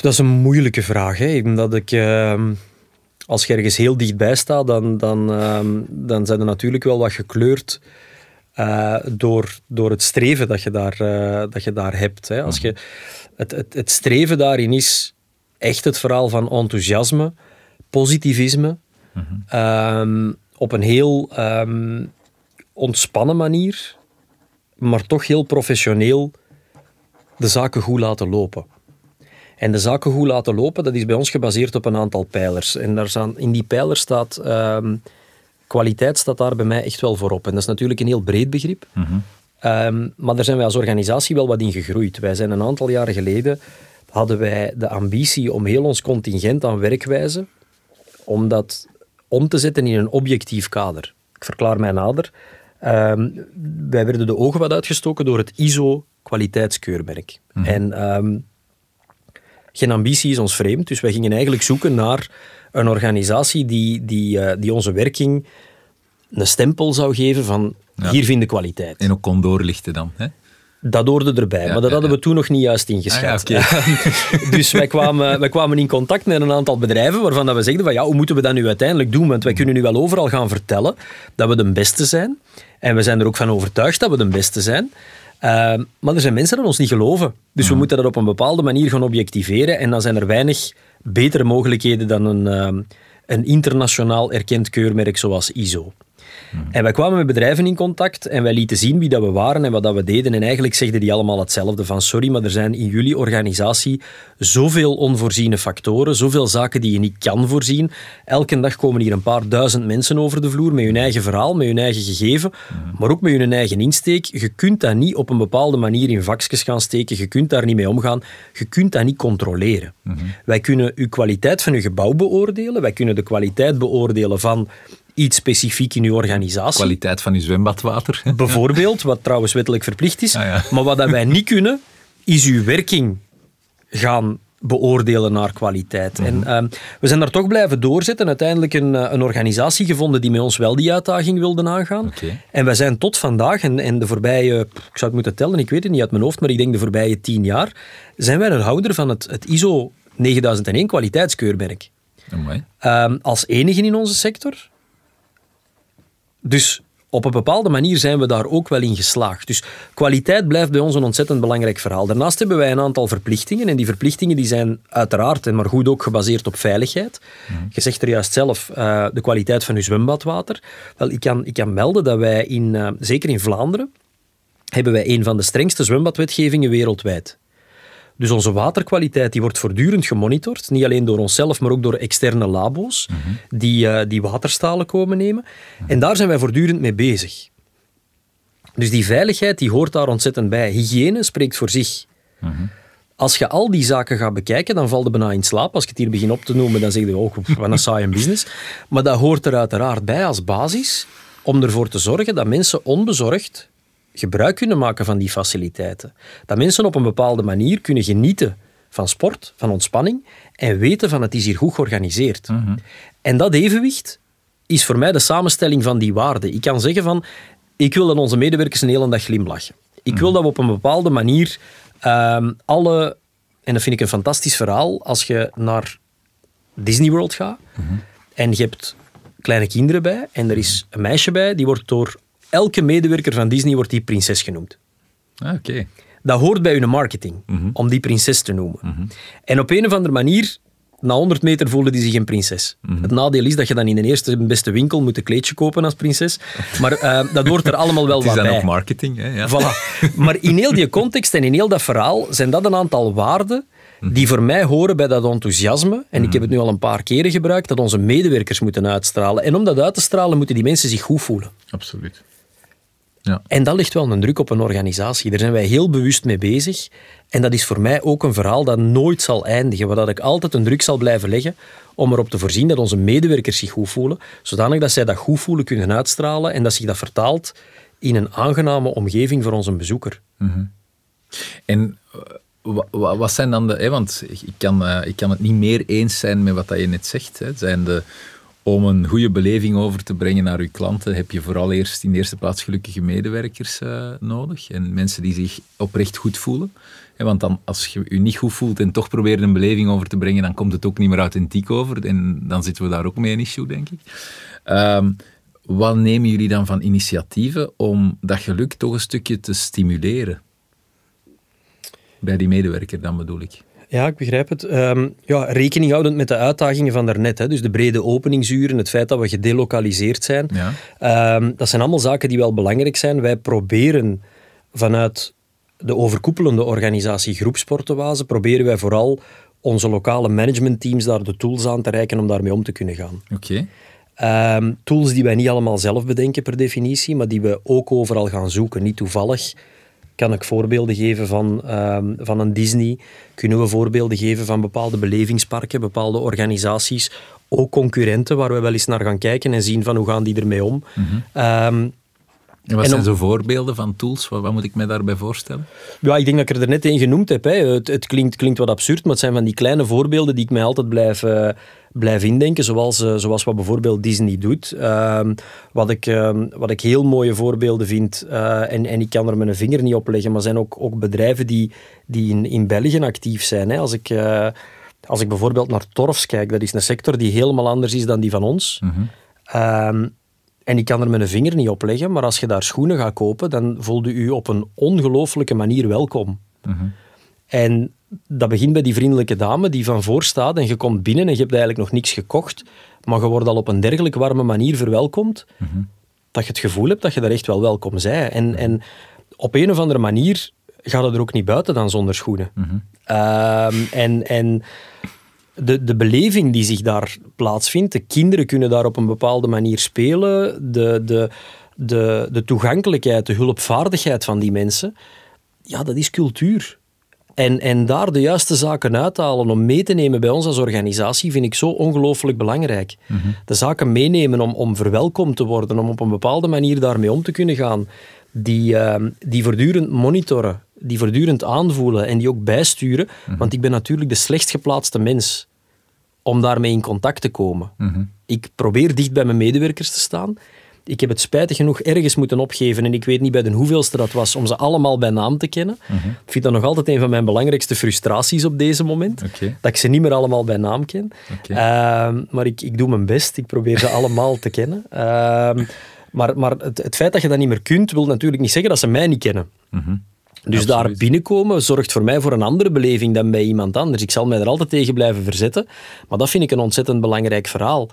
Speaker 2: Dat is een moeilijke vraag. Hè? Omdat ik, ehm, als je ergens heel dichtbij staat, dan, dan, ehm, dan zijn er natuurlijk wel wat gekleurd eh, door, door het streven dat je daar, eh, dat je daar hebt. Hè? Als je, het, het, het streven daarin is echt het verhaal van enthousiasme, positivisme, ehm, op een heel ehm, ontspannen manier, maar toch heel professioneel de zaken goed laten lopen. En de zaken goed laten lopen, dat is bij ons gebaseerd op een aantal pijlers. En daar staan, in die pijlers staat... ehm, kwaliteit staat daar bij mij echt wel voorop. En dat is natuurlijk een heel breed begrip. Ehm, maar daar zijn wij als organisatie wel wat in gegroeid. Wij zijn een aantal jaren geleden... hadden wij de ambitie om heel ons contingent aan werkwijze... om dat om te zetten in een objectief kader. Ik verklaar mij nader. Ehm, wij werden de ogen wat uitgestoken door het ISO-kwaliteitskeurmerk. En... ehm, geen ambitie is ons vreemd, dus wij gingen eigenlijk zoeken naar een organisatie die, die, eh, die onze werking een stempel zou geven van
Speaker 1: Ja.
Speaker 2: hier vinden kwaliteit.
Speaker 1: En ook kon doorlichten dan. Hè?
Speaker 2: Dat hoorde erbij,
Speaker 1: Ja,
Speaker 2: maar dat hadden we toen nog niet juist ingeschat.
Speaker 1: Ah, [LAUGHS]
Speaker 2: dus wij kwamen, wij kwamen in contact met een aantal bedrijven waarvan dat we zegden van ja, hoe moeten we dat nu uiteindelijk doen? Want wij kunnen nu wel overal gaan vertellen dat we de beste zijn. En we zijn er ook van overtuigd dat we de beste zijn. Ehm, maar er zijn mensen die ons niet geloven. Dus we moeten dat op een bepaalde manier gaan objectiveren. En dan zijn er weinig betere mogelijkheden dan een, ehm, een internationaal erkend keurmerk zoals ISO. En wij kwamen met bedrijven in contact en wij lieten zien wie dat we waren en wat dat we deden. En eigenlijk zegden die allemaal hetzelfde van sorry, maar er zijn in jullie organisatie zoveel onvoorziene factoren, zoveel zaken die je niet kan voorzien. Elke dag komen hier een paar duizend mensen over de vloer met hun eigen verhaal, met hun eigen gegeven, maar ook met hun eigen insteek. Je kunt dat niet op een bepaalde manier in vakjes gaan steken, je kunt daar niet mee omgaan, je kunt dat niet controleren. Wij kunnen uw kwaliteit van uw gebouw beoordelen, wij kunnen de kwaliteit beoordelen van iets specifiek in uw organisatie.
Speaker 1: Kwaliteit van uw zwembadwater. [LAUGHS]
Speaker 2: Bijvoorbeeld, wat trouwens wettelijk verplicht is.
Speaker 1: Ah, ja. [LAUGHS]
Speaker 2: Maar wat dat wij niet kunnen, is uw werking gaan beoordelen naar kwaliteit. En
Speaker 1: Mhm.
Speaker 2: ehm, we zijn daar toch blijven doorzetten. Uiteindelijk een, eh, een organisatie gevonden die met ons wel die uitdaging wilde aangaan. En wij zijn tot vandaag, en, en de voorbije, ik zou het moeten tellen, ik weet het niet uit mijn hoofd, maar ik denk de voorbije tien jaar, zijn wij een houder van het, het ISO 9001 kwaliteitskeurmerk. Ehm, als enige in onze sector. Dus op een bepaalde manier zijn we daar ook wel in geslaagd. Dus kwaliteit blijft bij ons een ontzettend belangrijk verhaal. Daarnaast hebben wij een aantal verplichtingen. En die verplichtingen die zijn uiteraard, en maar goed ook gebaseerd op veiligheid. Je zegt er juist zelf, eh, de kwaliteit van uw zwembadwater. Wel, ik kan, ik kan melden dat wij, in, eh, zeker in Vlaanderen, hebben wij een van de strengste zwembadwetgevingen wereldwijd. Dus onze waterkwaliteit die wordt voortdurend gemonitord. Niet alleen door onszelf, maar ook door externe labo's die, eh, die waterstalen komen nemen. En daar zijn wij voortdurend mee bezig. Dus die veiligheid die hoort daar ontzettend bij. Hygiëne spreekt voor zich. Als je al die zaken gaat bekijken, dan valt je bijna in slaap. Als je het hier begint op te noemen, dan zeg je ook, oh, wat een saaie [LAUGHS] business. Maar dat hoort er uiteraard bij als basis om ervoor te zorgen dat mensen onbezorgd gebruik kunnen maken van die faciliteiten. Dat mensen op een bepaalde manier kunnen genieten van sport, van ontspanning en weten van het is hier goed georganiseerd. En dat evenwicht is voor mij de samenstelling van die waarden. Ik kan zeggen van, ik wil dat onze medewerkers een hele dag glimlachen. Ik wil dat we op een bepaalde manier ehm, alle, en dat vind ik een fantastisch verhaal, als je naar Disney World gaat en je hebt kleine kinderen bij en er is een meisje bij, die wordt door elke medewerker van Disney wordt die prinses genoemd.
Speaker 1: Ah, Oké.
Speaker 2: Dat hoort bij hun marketing, om die prinses te noemen. En op een of andere manier, na 100 meter voelde die zich een prinses. Het nadeel is dat je dan in de eerste beste winkel moet een kleedje kopen als prinses. Maar eh, dat hoort er allemaal wel [LAUGHS]
Speaker 1: Het is
Speaker 2: wat
Speaker 1: dan
Speaker 2: bij.
Speaker 1: ook marketing. Hè? Ja.
Speaker 2: Voilà. Maar in heel die context en in heel dat verhaal zijn dat een aantal waarden die voor mij horen bij dat enthousiasme. En ik heb het nu al een paar keren gebruikt, dat onze medewerkers moeten uitstralen. En om dat uit te stralen, moeten die mensen zich goed voelen.
Speaker 1: Absoluut. Ja.
Speaker 2: En dat ligt wel een druk op een organisatie. Daar zijn wij heel bewust mee bezig. En dat is voor mij ook een verhaal dat nooit zal eindigen. Waar dat ik altijd een druk zal blijven leggen om erop te voorzien dat onze medewerkers zich goed voelen. Zodanig dat zij dat goed voelen kunnen uitstralen en dat zich dat vertaalt in een aangename omgeving voor onze bezoeker.
Speaker 1: En eh, wa- wa- wat zijn dan de... Hè, want ik kan, eh, ik kan het niet meer eens zijn met wat dat je net zegt. Hè. Zijn de, om een goede beleving over te brengen naar je klanten, heb je vooral eerst in de eerste plaats gelukkige medewerkers eh, nodig. En mensen die zich oprecht goed voelen. Want dan, als je je niet goed voelt en toch probeert een beleving over te brengen, dan komt het ook niet meer authentiek over. En dan zitten we daar ook mee een issue, denk ik. Ehm, wat nemen jullie dan van initiatieven om dat geluk toch een stukje te stimuleren? Bij die medewerker dan bedoel ik.
Speaker 2: Ja, ik begrijp het. Ehm, ja, rekening houdend met de uitdagingen van daarnet. Hè. Dus de brede openingsuren, het feit dat we gedelokaliseerd zijn.
Speaker 1: Ja.
Speaker 2: Ehm, dat zijn allemaal zaken die wel belangrijk zijn. Wij proberen vanuit de overkoepelende organisatie Groepsportenwazen, proberen wij vooral onze lokale managementteams daar de tools aan te reiken om daarmee om te kunnen gaan.
Speaker 1: Oké.
Speaker 2: Ehm, tools die wij niet allemaal zelf bedenken per definitie, maar die we ook overal gaan zoeken. Niet toevallig kan ik voorbeelden geven van, ehm, van een Disney. Kunnen we voorbeelden geven van bepaalde belevingsparken, bepaalde organisaties. Ook concurrenten waar we wel eens naar gaan kijken en zien van hoe gaan die ermee om. Ehm,
Speaker 1: En wat
Speaker 2: En
Speaker 1: zijn zo voorbeelden van tools? Wat, wat moet ik me daarbij voorstellen?
Speaker 2: Ja, ik denk dat ik er er net één genoemd heb. Hè. Het, het klinkt, klinkt wat absurd, maar het zijn van die kleine voorbeelden die ik mij altijd blijf, eh, blijf indenken. Zoals, eh, zoals wat bijvoorbeeld Disney doet. Ehm, wat, ik, ehm, wat ik heel mooie voorbeelden vind, eh, en, en ik kan er mijn vinger niet op leggen, maar zijn ook, ook bedrijven die, die in, in België actief zijn. Hè. Als ik... eh, als ik bijvoorbeeld naar Torfs kijk, dat is een sector die helemaal anders is dan die van ons. Ehm, En ik kan er mijn vinger niet op leggen, maar als je daar schoenen gaat kopen, dan voelde u op een ongelooflijke manier welkom. En dat begint bij die vriendelijke dame die van voor staat en je komt binnen en je hebt eigenlijk nog niks gekocht, maar je wordt al op een dergelijk warme manier verwelkomd, dat je het gevoel hebt dat je daar echt wel welkom zij. En, en op een of andere manier gaat het er ook niet buiten dan zonder schoenen. Ehm, en en de, de beleving die zich daar plaatsvindt, de kinderen kunnen daar op een bepaalde manier spelen, de, de, de, de toegankelijkheid, de hulpvaardigheid van die mensen, ja, dat is cultuur. En, en daar de juiste zaken uithalen om mee te nemen bij ons als organisatie vind ik zo ongelooflijk belangrijk. De zaken meenemen om, om verwelkomd te worden, om op een bepaalde manier daarmee om te kunnen gaan. Die, uh, die voortdurend monitoren, die voortdurend aanvoelen en die ook bijsturen. Want ik ben natuurlijk de slechtst geplaatste mens om daarmee in contact te komen. Ik probeer dicht bij mijn medewerkers te staan. Ik heb het spijtig genoeg ergens moeten opgeven en ik weet niet bij de hoeveelste dat was om ze allemaal bij naam te kennen. Ik vind dat nog altijd een van mijn belangrijkste frustraties op deze moment. Dat ik ze niet meer allemaal bij naam ken. Ehm, maar ik, ik doe mijn best. Ik probeer ze allemaal te kennen. Ehm, maar maar het, het feit dat je dat niet meer kunt, wil natuurlijk niet zeggen dat ze mij niet kennen. Dus daar binnenkomen zorgt voor mij voor een andere beleving dan bij iemand anders. Ik zal mij er altijd tegen blijven verzetten. Maar dat vind ik een ontzettend belangrijk verhaal.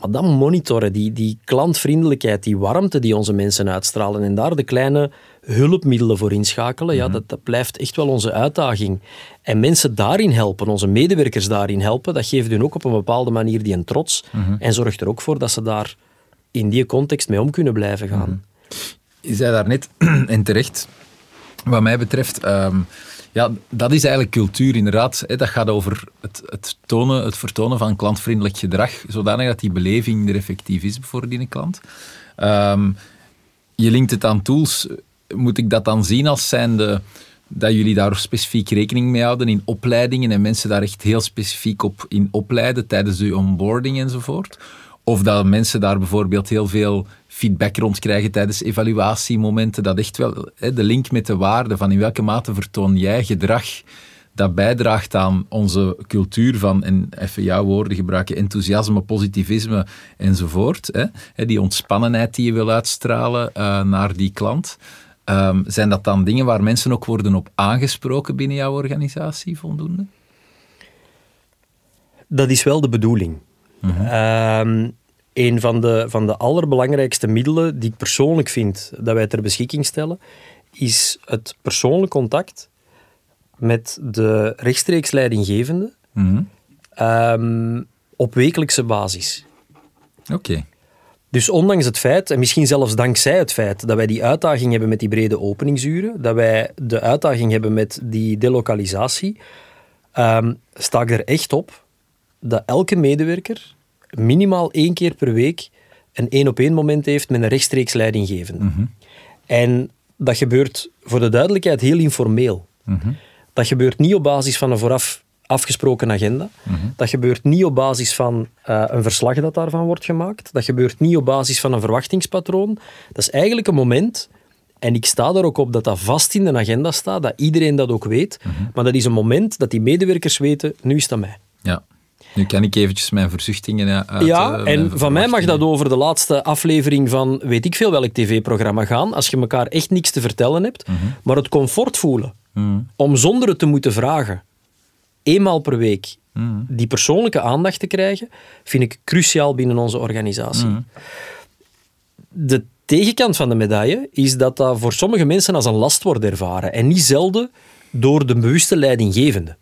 Speaker 2: Maar dan monitoren, die, die klantvriendelijkheid, die warmte die onze mensen uitstralen en daar de kleine hulpmiddelen voor inschakelen, ja, dat, dat blijft echt wel onze uitdaging. En mensen daarin helpen, onze medewerkers daarin helpen, dat geeft hun ook op een bepaalde manier die een trots en zorgt er ook voor dat ze daar in die context mee om kunnen blijven gaan.
Speaker 1: Je zei daarnet, [CLEARS THROAT] en terecht, wat mij betreft, ehm, ja, dat is eigenlijk cultuur inderdaad. Dat gaat over het, het, tonen, het vertonen van klantvriendelijk gedrag, zodanig dat die beleving er effectief is voor die klant. Ehm, je linkt het aan tools. Moet ik dat dan zien als zijnde dat jullie daar specifiek rekening mee houden in opleidingen en mensen daar echt heel specifiek op in opleiden tijdens de onboarding enzovoort? Of dat mensen daar bijvoorbeeld heel veel feedback rond krijgen tijdens evaluatiemomenten. Dat echt wel hè, de link met de waarde van in welke mate vertoon jij gedrag dat bijdraagt aan onze cultuur van, en even jouw woorden gebruiken, enthousiasme, positivisme enzovoort. Hè? Die ontspannenheid die je wil uitstralen eh, naar die klant. Ehm, zijn dat dan dingen waar mensen ook worden op aangesproken binnen jouw organisatie voldoende?
Speaker 2: Dat is wel de bedoeling. Ehm, een van de, van de allerbelangrijkste middelen die ik persoonlijk vind dat wij ter beschikking stellen, is het persoonlijk contact met de rechtstreeks leidinggevende
Speaker 1: Mhm.
Speaker 2: ehm, op wekelijkse basis.
Speaker 1: Oké.
Speaker 2: Dus ondanks het feit, en misschien zelfs dankzij het feit, dat wij die uitdaging hebben met die brede openingsuren, dat wij de uitdaging hebben met die delokalisatie, ehm, sta ik er echt op dat elke medewerker minimaal één keer per week een één-op-één moment heeft met een rechtstreeks leidinggevende. En dat gebeurt voor de duidelijkheid heel informeel. Dat gebeurt niet op basis van een vooraf afgesproken agenda. Dat gebeurt niet op basis van eh, een verslag dat daarvan wordt gemaakt. Dat gebeurt niet op basis van een verwachtingspatroon. Dat is eigenlijk een moment, en ik sta er ook op dat dat vast in de agenda staat, dat iedereen dat ook weet. Maar dat is een moment dat die medewerkers weten, nu is aan mij.
Speaker 1: Ja. Nu kan ik eventjes mijn verzuchtingen eh, uit.
Speaker 2: Ja,
Speaker 1: eh,
Speaker 2: en van mij mag dat over de laatste aflevering van weet ik veel welk tv-programma gaan, als je elkaar echt niks te vertellen hebt, maar het comfort voelen om zonder het te moeten vragen, eenmaal per week die persoonlijke aandacht te krijgen, vind ik cruciaal binnen onze organisatie. De tegenkant van de medaille is dat dat voor sommige mensen als een last wordt ervaren en niet zelden door de bewuste leidinggevende.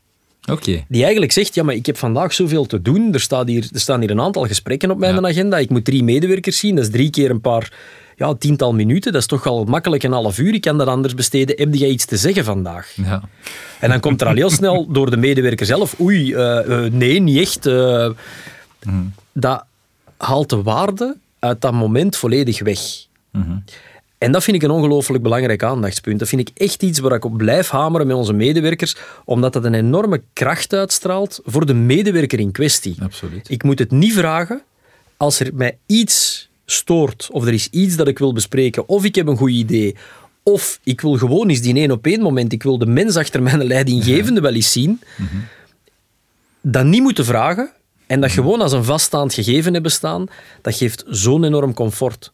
Speaker 2: Die eigenlijk zegt, ja, maar ik heb vandaag zoveel te doen. Er, staat hier, er staan hier een aantal gesprekken op mijn
Speaker 1: Ja.
Speaker 2: agenda. Ik moet drie medewerkers zien. Dat is drie keer een paar, ja, tiental minuten. Dat is toch al makkelijk een half uur. Ik kan dat anders besteden. Heb jij iets te zeggen vandaag?
Speaker 1: Ja.
Speaker 2: En dan komt er al heel [LAUGHS] snel door de medewerker zelf, oei, eh, eh, nee, niet echt. eh. Dat haalt de waarde uit dat moment volledig weg. En dat vind ik een ongelooflijk belangrijk aandachtspunt. Dat vind ik echt iets waar ik op blijf hameren met onze medewerkers, omdat dat een enorme kracht uitstraalt voor de medewerker in kwestie.
Speaker 1: Absoluut.
Speaker 2: Ik moet het niet vragen als er mij iets stoort, of er is iets dat ik wil bespreken, of ik heb een goed idee, of ik wil gewoon eens die één op één moment, ik wil de mens achter mijn leidinggevende wel eens zien, dan niet moeten vragen, En dat gewoon als een vaststaand gegeven hebben staan, dat geeft zo'n enorm comfort.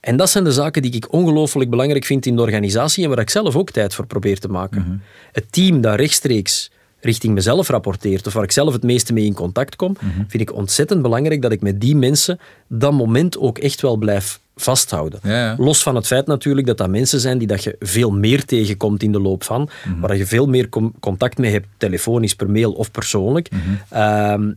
Speaker 2: En dat zijn de zaken die ik ongelooflijk belangrijk vind in de organisatie en waar ik zelf ook tijd voor probeer te maken. Het team dat rechtstreeks richting mezelf rapporteert of waar ik zelf het meeste mee in contact kom, vind ik ontzettend belangrijk dat ik met die mensen dat moment ook echt wel blijf vasthouden.
Speaker 1: Ja, ja.
Speaker 2: Los van het feit natuurlijk dat dat mensen zijn die dat je veel meer tegenkomt in de loop van,
Speaker 1: Mhm.
Speaker 2: waar je veel meer contact mee hebt, telefonisch, per mail of persoonlijk.
Speaker 1: Mhm.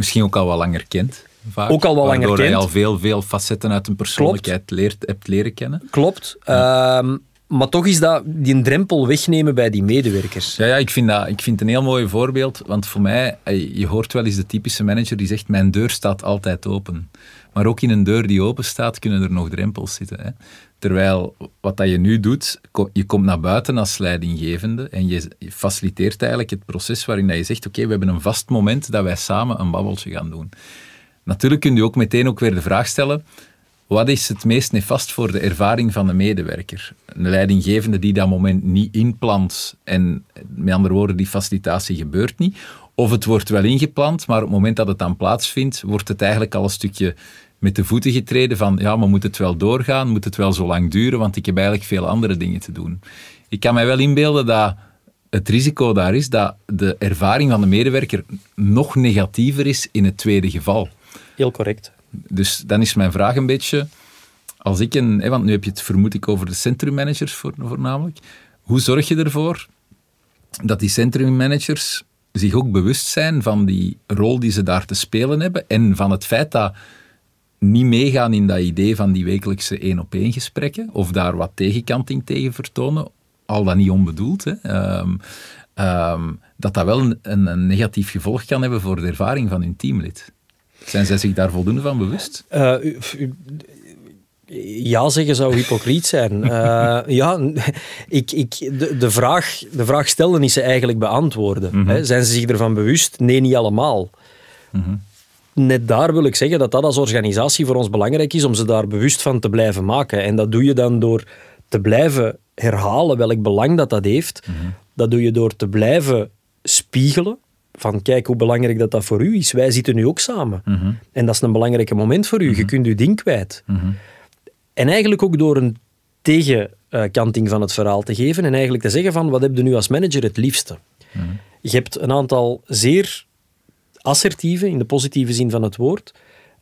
Speaker 1: Misschien ook al wat langer kent. Vaak,
Speaker 2: Ook al wat langer
Speaker 1: waardoor je
Speaker 2: kent.
Speaker 1: al veel, veel facetten uit een persoonlijkheid leert, hebt leren kennen.
Speaker 2: klopt. Ehm, maar toch is dat die drempel wegnemen bij die medewerkers.
Speaker 1: Ja, ja ik, vind dat, ik vind het een heel mooi voorbeeld. Want voor mij, eh, je hoort wel eens de typische manager die zegt: Mijn deur staat altijd open. Maar ook in een deur die open staat, kunnen er nog drempels zitten. Hè? Terwijl wat dat je nu doet, je komt naar buiten als leidinggevende en je je faciliteert eigenlijk het proces waarin dat je zegt: Oké, we hebben een vast moment dat wij samen een babbeltje gaan doen. Natuurlijk kun je ook meteen ook weer de vraag stellen. Wat is het meest nefast voor de ervaring van de medewerker? Een leidinggevende die dat moment niet inplant en met andere woorden, die facilitatie gebeurt niet. Of het wordt wel ingepland, maar op het moment dat het dan plaatsvindt, wordt het eigenlijk al een stukje met de voeten getreden van ja, maar moet het wel doorgaan? Moet het wel zo lang duren? Want ik heb eigenlijk veel andere dingen te doen. Ik kan mij wel inbeelden dat het risico daar is dat de ervaring van de medewerker nog negatiever is in het tweede geval.
Speaker 2: Heel correct.
Speaker 1: Dus dan is mijn vraag een beetje, als ik een, hè, want nu heb je het vermoed ik over de centrummanagers voor, voornamelijk, hoe zorg je ervoor dat die centrummanagers zich ook bewust zijn van die rol die ze daar te spelen hebben en van het feit dat niet meegaan in dat idee van die wekelijkse één-op-één gesprekken of daar wat tegenkanting tegen vertonen, al dan niet onbedoeld, hè, ehm, ehm, dat dat wel een, een, negatief gevolg kan hebben voor de ervaring van hun teamlid. Zijn zij zich daar voldoende van bewust?
Speaker 2: Eh, ja zeggen zou hypocriet zijn. [LAUGHS] Eh, ja, ik, ik, de, de, vraag, de vraag stellen is ze eigenlijk beantwoorden. Hè? Zijn ze zich ervan bewust? Nee, niet allemaal. Net daar wil ik zeggen dat dat als organisatie voor ons belangrijk is om ze daar bewust van te blijven maken. En dat doe je dan door te blijven herhalen welk belang dat dat heeft. Dat doe je door te blijven spiegelen van kijk hoe belangrijk dat dat voor u is. Wij zitten nu ook samen. En dat is een belangrijk moment voor u. Je kunt uw ding kwijt. En eigenlijk ook door een tegenkanting van het verhaal te geven en eigenlijk te zeggen van wat heb je nu als manager het liefste? Je hebt een aantal zeer assertieve, in de positieve zin van het woord,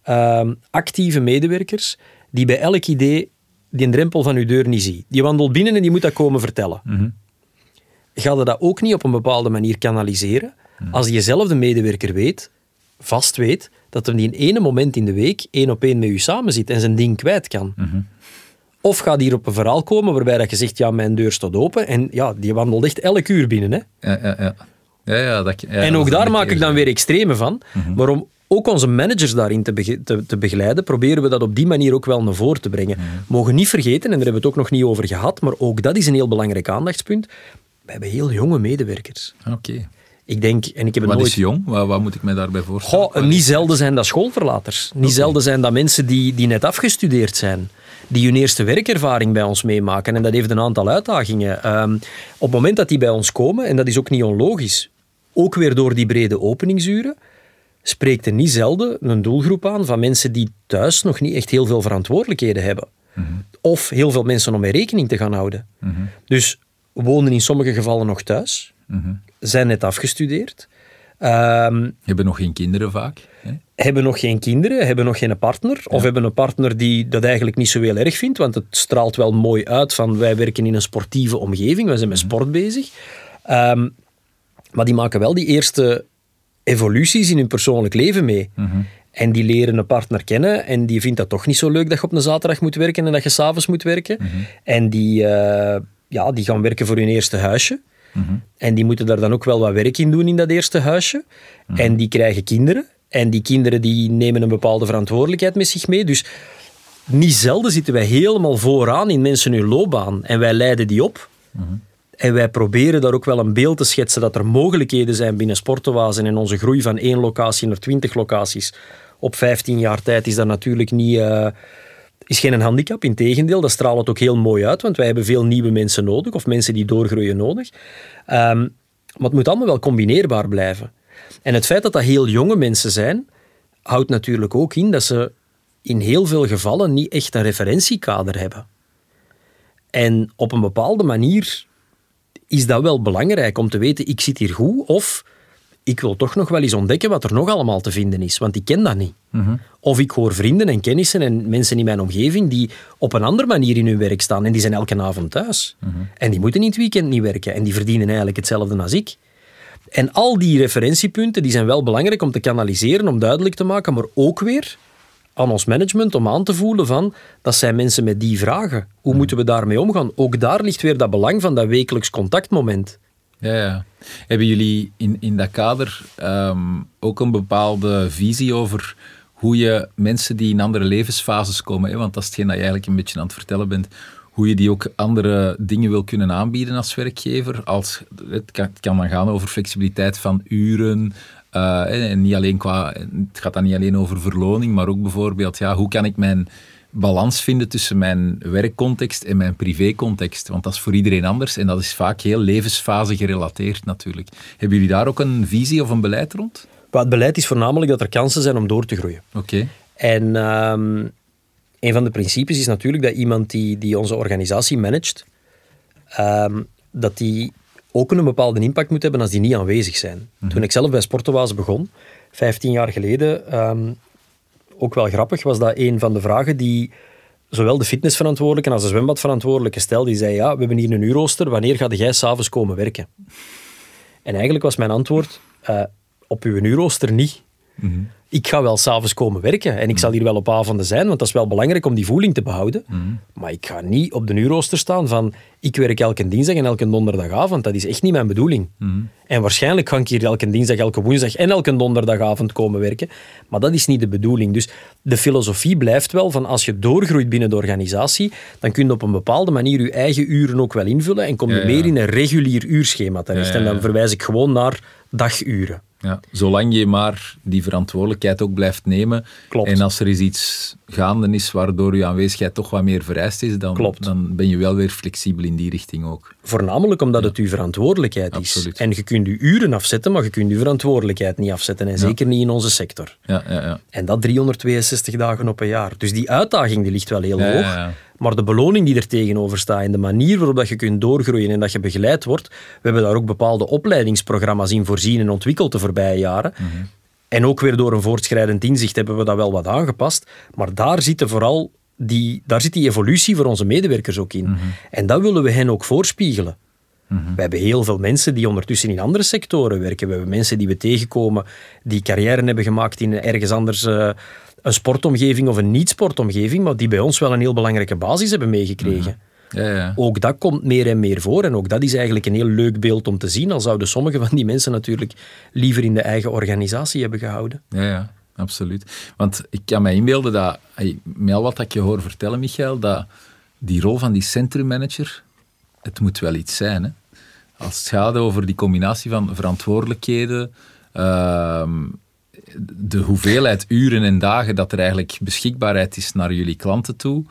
Speaker 2: ehm, actieve medewerkers die bij elk idee die een drempel van uw deur niet zien. Die wandelt binnen en die moet dat komen vertellen. Ga je dat ook niet op een bepaalde manier kanaliseren als jezelfde medewerker weet, vast weet, dat hem die in ene moment in de week één op één met u samen zit en zijn ding kwijt kan. Of gaat hier op een verhaal komen waarbij dat je zegt, ja, mijn deur staat open en ja, die wandelt echt elk uur binnen. Hè?
Speaker 1: Ja, ja, ja. ja, ja, dat, ja
Speaker 2: en ook daar maak ik dan weer extreme van. Maar om ook onze managers daarin te, bege- te, te begeleiden, proberen we dat op die manier ook wel naar voren te brengen. Mogen niet vergeten, en daar hebben we het ook nog niet over gehad, maar ook dat is een heel belangrijk aandachtspunt. We hebben heel jonge medewerkers.
Speaker 1: Oké.
Speaker 2: Ik denk, en ik heb
Speaker 1: Wat
Speaker 2: nooit...
Speaker 1: is jong? Wat, wat moet ik mij daarbij voorstellen?
Speaker 2: Goh, niet zelden zijn dat schoolverlaters. Niet zelden zijn dat mensen die, die net afgestudeerd zijn. Die hun eerste werkervaring bij ons meemaken. En dat heeft een aantal uitdagingen. Ehm, op het moment dat die bij ons komen, en dat is ook niet onlogisch, ook weer door die brede openingsuren, spreekt er niet zelden een doelgroep aan van mensen die thuis nog niet echt heel veel verantwoordelijkheden hebben. Of heel veel mensen om mee rekening te gaan houden. Dus wonen in sommige gevallen nog thuis, zijn net afgestudeerd. Ehm,
Speaker 1: Hebben nog geen kinderen vaak. Hè?
Speaker 2: hebben nog geen kinderen, hebben nog geen partner, of hebben een partner die dat eigenlijk niet zo heel erg vindt, want het straalt wel mooi uit van wij werken in een sportieve omgeving, wij zijn met sport bezig. Ehm, maar die maken wel die eerste evoluties in hun persoonlijk leven mee. En die leren een partner kennen en die vindt dat toch niet zo leuk dat je op een zaterdag moet werken en dat je s'avonds moet werken. En die, eh, ja, die gaan werken voor hun eerste huisje. En die moeten daar dan ook wel wat werk in doen in dat eerste huisje. En die krijgen kinderen. En die kinderen die nemen een bepaalde verantwoordelijkheid met zich mee. Dus niet zelden zitten wij helemaal vooraan in mensen hun loopbaan. En wij leiden die op. En wij proberen daar ook wel een beeld te schetsen dat er mogelijkheden zijn binnen Sportoase. En onze groei van één locatie naar twintig locaties op 15 jaar tijd is dat natuurlijk niet... eh, is geen handicap, integendeel, dat straalt het ook heel mooi uit, want wij hebben veel nieuwe mensen nodig, of mensen die doorgroeien nodig. Ehm, maar het moet allemaal wel combineerbaar blijven. En het feit dat dat heel jonge mensen zijn, houdt natuurlijk ook in dat ze in heel veel gevallen niet echt een referentiekader hebben. En op een bepaalde manier is dat wel belangrijk om te weten, ik zit hier goed, of ik wil toch nog wel eens ontdekken wat er nog allemaal te vinden is, want ik ken dat niet. Of ik hoor vrienden en kennissen en mensen in mijn omgeving die op een andere manier in hun werk staan en die zijn elke avond thuis. En die moeten in het weekend niet werken en die verdienen eigenlijk hetzelfde als ik. En al die referentiepunten die zijn wel belangrijk om te kanaliseren, om duidelijk te maken, maar ook weer aan ons management om aan te voelen van dat zijn mensen met die vragen. Hoe moeten we daarmee omgaan? Ook daar ligt weer dat belang van dat wekelijks contactmoment.
Speaker 1: Ja, ja. Hebben jullie in, in dat kader ehm, ook een bepaalde visie over hoe je mensen die in andere levensfases komen, hè, want dat is hetgeen dat je eigenlijk een beetje aan het vertellen bent, hoe je die ook andere dingen wil kunnen aanbieden als werkgever. Als, het, kan, kan dan gaan over flexibiliteit van uren, uh, en niet alleen qua, het gaat dan niet alleen over verloning, maar ook bijvoorbeeld, ja, hoe kan ik mijn balans vinden tussen mijn werkcontext en mijn privécontext. Want dat is voor iedereen anders en dat is vaak heel levensfase gerelateerd natuurlijk. Hebben jullie daar ook een visie of een beleid rond?
Speaker 2: het beleid is voornamelijk dat er kansen zijn om door te groeien.
Speaker 1: Oké.
Speaker 2: En um, een van de principes is natuurlijk dat iemand die, die onze organisatie managt, um, dat die ook een bepaalde impact moet hebben als die niet aanwezig zijn. Mhm. Toen ik zelf bij Sportoase begon, 15 jaar geleden, um, ook wel grappig, was dat een van de vragen die zowel de fitnessverantwoordelijke als de zwembadverantwoordelijke stelde. Die zei, ja, we hebben hier een uurrooster, wanneer ga jij s'avonds komen werken? En eigenlijk was mijn antwoord, uh, op uw uurrooster niet. Mm ik ga wel s'avonds komen werken en ik zal hier wel op avonden zijn, want dat is wel belangrijk om die voeling te behouden. Maar ik ga niet op de uurrooster staan van ik werk elke dinsdag en elke donderdagavond. Dat is echt niet mijn bedoeling. En waarschijnlijk ga ik hier elke dinsdag, elke woensdag en elke donderdagavond komen werken. Maar dat is niet de bedoeling. Dus de filosofie blijft wel van als je doorgroeit binnen de organisatie, dan kun je op een bepaalde manier je eigen uren ook wel invullen en kom je meer in een regulier uurschema terecht. En dan verwijs ik gewoon naar daguren.
Speaker 1: Ja, zolang je maar die verantwoordelijkheid ook blijft nemen.
Speaker 2: Klopt.
Speaker 1: En als er is iets gaande is waardoor je aanwezigheid toch wat meer vereist is, dan, dan ben je wel weer flexibel in die richting ook.
Speaker 2: Voornamelijk omdat het uw verantwoordelijkheid
Speaker 1: Absoluut.
Speaker 2: is. En je kunt je uren afzetten, maar je kunt je verantwoordelijkheid niet afzetten. En zeker niet in onze sector.
Speaker 1: Ja, ja, ja.
Speaker 2: En dat 362 dagen op een jaar. Dus die uitdaging die ligt wel heel hoog. Maar de beloning die er tegenover staat en de manier waarop dat je kunt doorgroeien en dat je begeleid wordt, we hebben daar ook bepaalde opleidingsprogramma's in voorzien en ontwikkeld de voorbije jaren.
Speaker 1: Mhm.
Speaker 2: En ook weer door een voortschrijdend inzicht hebben we dat wel wat aangepast. Maar daar zitten vooral die, daar zit die evolutie voor onze medewerkers ook in.
Speaker 1: Mhm.
Speaker 2: En dat willen we hen ook voorspiegelen.
Speaker 1: Mhm.
Speaker 2: We hebben heel veel mensen die ondertussen in andere sectoren werken. We hebben mensen die we tegenkomen die carrière hebben gemaakt in ergens anders uh, een sportomgeving of een niet-sportomgeving, maar die bij ons wel een heel belangrijke basis hebben meegekregen.
Speaker 1: Mhm. Ja, ja.
Speaker 2: Ook dat komt meer en meer voor en ook dat is eigenlijk een heel leuk beeld om te zien, al zouden sommige van die mensen natuurlijk liever in de eigen organisatie hebben gehouden.
Speaker 1: Ja, ja absoluut. Want ik kan me inbeelden dat, met al wat ik je hoor vertellen, Michael, dat die rol van die centrummanager, het moet wel iets zijn. Hè? Als het gaat over die combinatie van verantwoordelijkheden, uh, de hoeveelheid uren en dagen dat er eigenlijk beschikbaarheid is naar jullie klanten toe.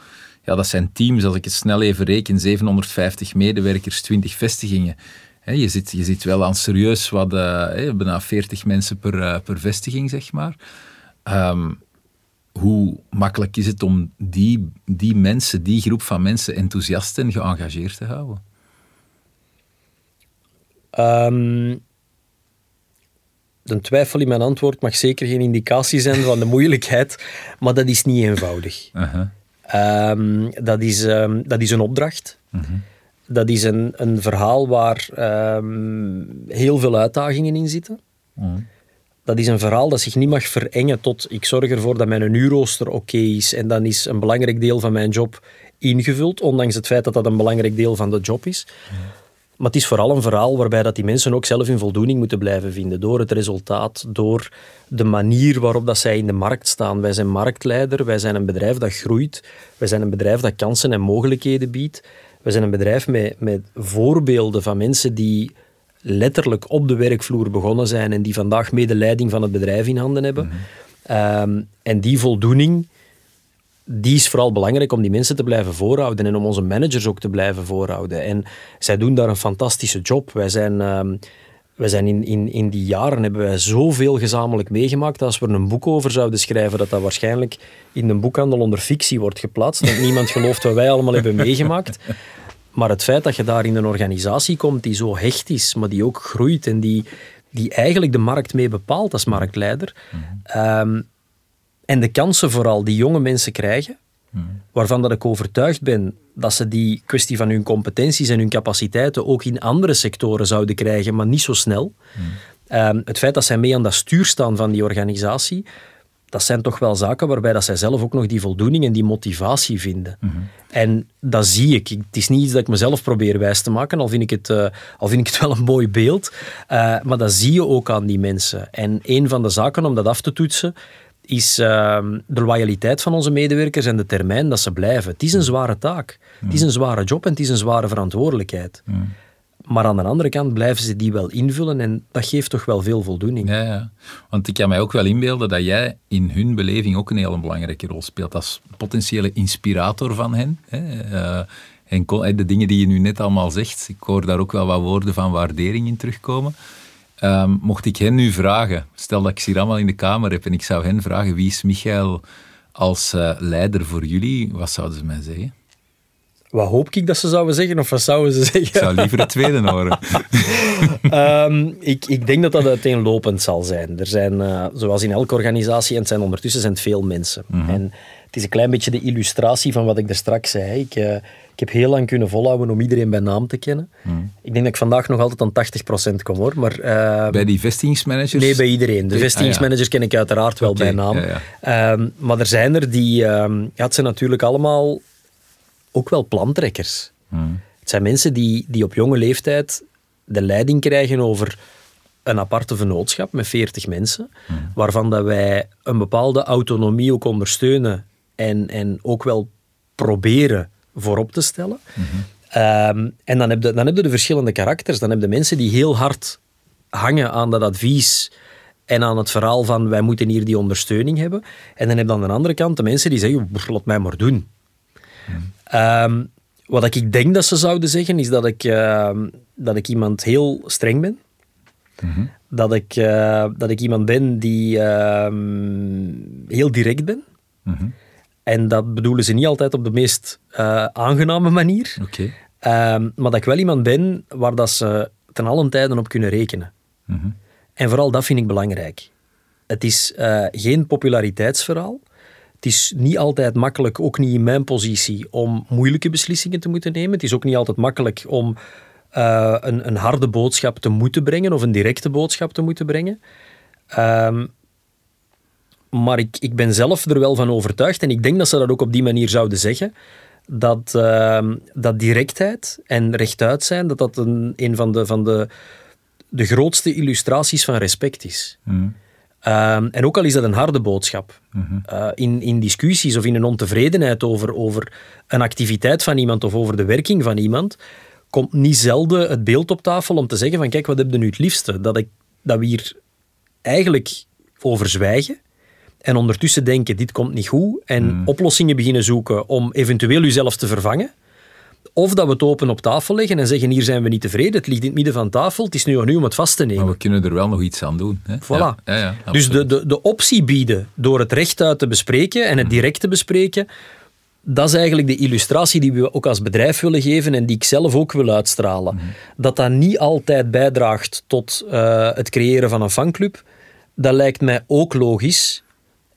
Speaker 1: Ja, dat zijn teams, als ik het snel even reken, 750 medewerkers, 20 vestigingen. je, zit, je zit wel aan serieus wat, uh, bijna 40 mensen per, uh, per vestiging, zeg maar. Um, hoe makkelijk is het om die, die mensen, die groep van mensen enthousiast en geëngageerd te houden?
Speaker 2: Um, de twijfel in mijn antwoord mag zeker geen indicatie zijn van de [LAUGHS] moeilijkheid, maar dat is niet eenvoudig.
Speaker 1: Uh -huh.
Speaker 2: Um, dat, is, um, dat is een opdracht.
Speaker 1: -huh.
Speaker 2: Dat is een, een verhaal waar heel veel uitdagingen in zitten.
Speaker 1: -huh.
Speaker 2: Dat is een verhaal dat zich niet mag verengen tot ik zorg ervoor dat mijn uurrooster oké is en dan is een belangrijk deel van mijn job ingevuld, ondanks het feit dat dat een belangrijk deel van de job is. Maar het is vooral een verhaal waarbij dat die mensen ook zelf hun voldoening moeten blijven vinden. Door het resultaat, door de manier waarop dat zij in de markt staan. Wij zijn marktleider, wij zijn een bedrijf dat groeit. Wij zijn een bedrijf dat kansen en mogelijkheden biedt. Wij zijn een bedrijf met, met voorbeelden van mensen die letterlijk op de werkvloer begonnen zijn en die vandaag mede leiding van het bedrijf in handen hebben.
Speaker 1: Mhm.
Speaker 2: Um, en die voldoening, die is vooral belangrijk om die mensen te blijven voorhouden en om onze managers ook te blijven voorhouden. En zij doen daar een fantastische job. Wij zijn um, we zijn in, in, in die jaren hebben wij zoveel gezamenlijk meegemaakt. Als we er een boek over zouden schrijven, dat dat waarschijnlijk in een boekhandel onder fictie wordt geplaatst. Want niemand gelooft wat wij allemaal hebben meegemaakt. Maar het feit dat je daar in een organisatie komt die zo hecht is, maar die ook groeit en die, die eigenlijk de markt mee bepaalt als marktleider. Ehm, en de kansen vooral die jonge mensen krijgen, waarvan dat ik overtuigd ben dat ze die kwestie van hun competenties en hun capaciteiten ook in andere sectoren zouden krijgen, maar niet zo snel. Ehm, het feit dat zij mee aan dat stuur staan van die organisatie, dat zijn toch wel zaken waarbij dat zij zelf ook nog die voldoening en die motivatie vinden. En dat zie ik. Het is niet iets dat ik mezelf probeer wijs te maken, al vind ik het, eh, al vind ik het [LAUGHS] wel een mooi beeld. Uh, maar dat zie je ook aan die mensen. En een van de zaken om dat af te toetsen, is uh, de loyaliteit van onze medewerkers en de termijn dat ze blijven. Het is een zware taak. Het is een zware job en het is een zware verantwoordelijkheid. Maar aan de andere kant blijven ze die wel invullen en dat geeft toch wel veel voldoening.
Speaker 1: Ja, ja. want ik kan mij ook wel inbeelden dat jij in hun beleving ook een hele belangrijke rol speelt als potentiële inspirator van hen. Hè. Uh, en de dingen die je nu net allemaal zegt, ik hoor daar ook wel wat woorden van waardering in terugkomen. Um, mocht ik hen nu vragen, stel dat ik ze hier allemaal in de kamer heb en ik zou hen vragen wie is Michael als uh, leider voor jullie, wat zouden ze mij zeggen?
Speaker 2: Wat hoop ik dat ze zouden zeggen, of wat zouden ze zeggen? Ik
Speaker 1: zou liever het tweede [LAUGHS] horen.
Speaker 2: um, ik, ik denk dat dat uiteenlopend zal zijn. Er zijn, uh, zoals in elke organisatie, en het zijn ondertussen zijn het veel mensen. Mm -hmm. En het is een klein beetje de illustratie van wat ik er straks zei. Ik, uh, ik heb heel lang kunnen volhouden om iedereen bij naam te kennen. Mm. Ik denk dat ik vandaag nog altijd aan 80% kom hoor. Maar, uh,
Speaker 1: bij die vestigingsmanagers?
Speaker 2: Nee, bij iedereen. De vestigingsmanagers ah, ja. ken ik uiteraard wel okay, bij naam. Ja, ja. Um, maar er zijn er die... Um, ja, het zijn natuurlijk allemaal ook wel plantrekkers. Mm. Het zijn mensen die, die op jonge leeftijd de leiding krijgen over een aparte vennootschap met 40 mensen, mm. waarvan dat wij een bepaalde autonomie ook ondersteunen en, en ook wel proberen voorop te stellen. Mm -hmm. um, en dan heb, je, dan heb je de verschillende karakters. Dan heb je mensen die heel hard hangen aan dat advies en aan het verhaal van wij moeten hier die ondersteuning hebben. En dan heb je aan de andere kant de mensen die zeggen, laat mij maar doen. Um, wat ik denk dat ze zouden zeggen, is dat ik, uh, dat ik iemand heel streng ben. Mm -hmm. dat, ik, uh, dat ik iemand ben die uh, heel direct ben. Mm -hmm. En dat bedoelen ze niet altijd op de meest uh, aangename manier.
Speaker 1: Okay.
Speaker 2: maar dat ik wel iemand ben waar dat ze ten allen tijden op kunnen rekenen. Mm -hmm. En vooral dat vind ik belangrijk. Het is geen populariteitsverhaal. Het is niet altijd makkelijk, ook niet in mijn positie, om moeilijke beslissingen te moeten nemen. Het is ook niet altijd makkelijk om uh, een, een, harde boodschap te moeten brengen of een directe boodschap te moeten brengen. Um, maar ik, ik ben zelf er wel van overtuigd en ik denk dat ze dat ook op die manier zouden zeggen. Dat, uh, dat directheid en rechtuit zijn, dat dat een, een van, de, van de, de grootste illustraties van respect is. Mm. Um, en ook al is dat een harde boodschap, mm-hmm. uh, in, in discussies of in een ontevredenheid over, over een activiteit van iemand of over de werking van iemand, komt niet zelden het beeld op tafel om te zeggen van kijk, wat heb je nu het liefste? Dat, ik, dat we hier eigenlijk over zwijgen en ondertussen denken dit komt niet goed en mm. oplossingen beginnen zoeken om eventueel uzelf te vervangen. Of dat we het open op tafel leggen en zeggen: hier zijn we niet tevreden, het ligt in het midden van tafel, het is nu aan u om het vast te nemen.
Speaker 1: Maar we kunnen er wel nog iets aan doen. Hè?
Speaker 2: Voilà. Ja, ja, ja, dus de, de, de optie bieden door het rechtuit te bespreken en het direct te bespreken, dat is eigenlijk de illustratie die we ook als bedrijf willen geven en die ik zelf ook wil uitstralen. Mm. Dat dat niet altijd bijdraagt tot uh, het creëren van een fanclub, dat lijkt mij ook logisch.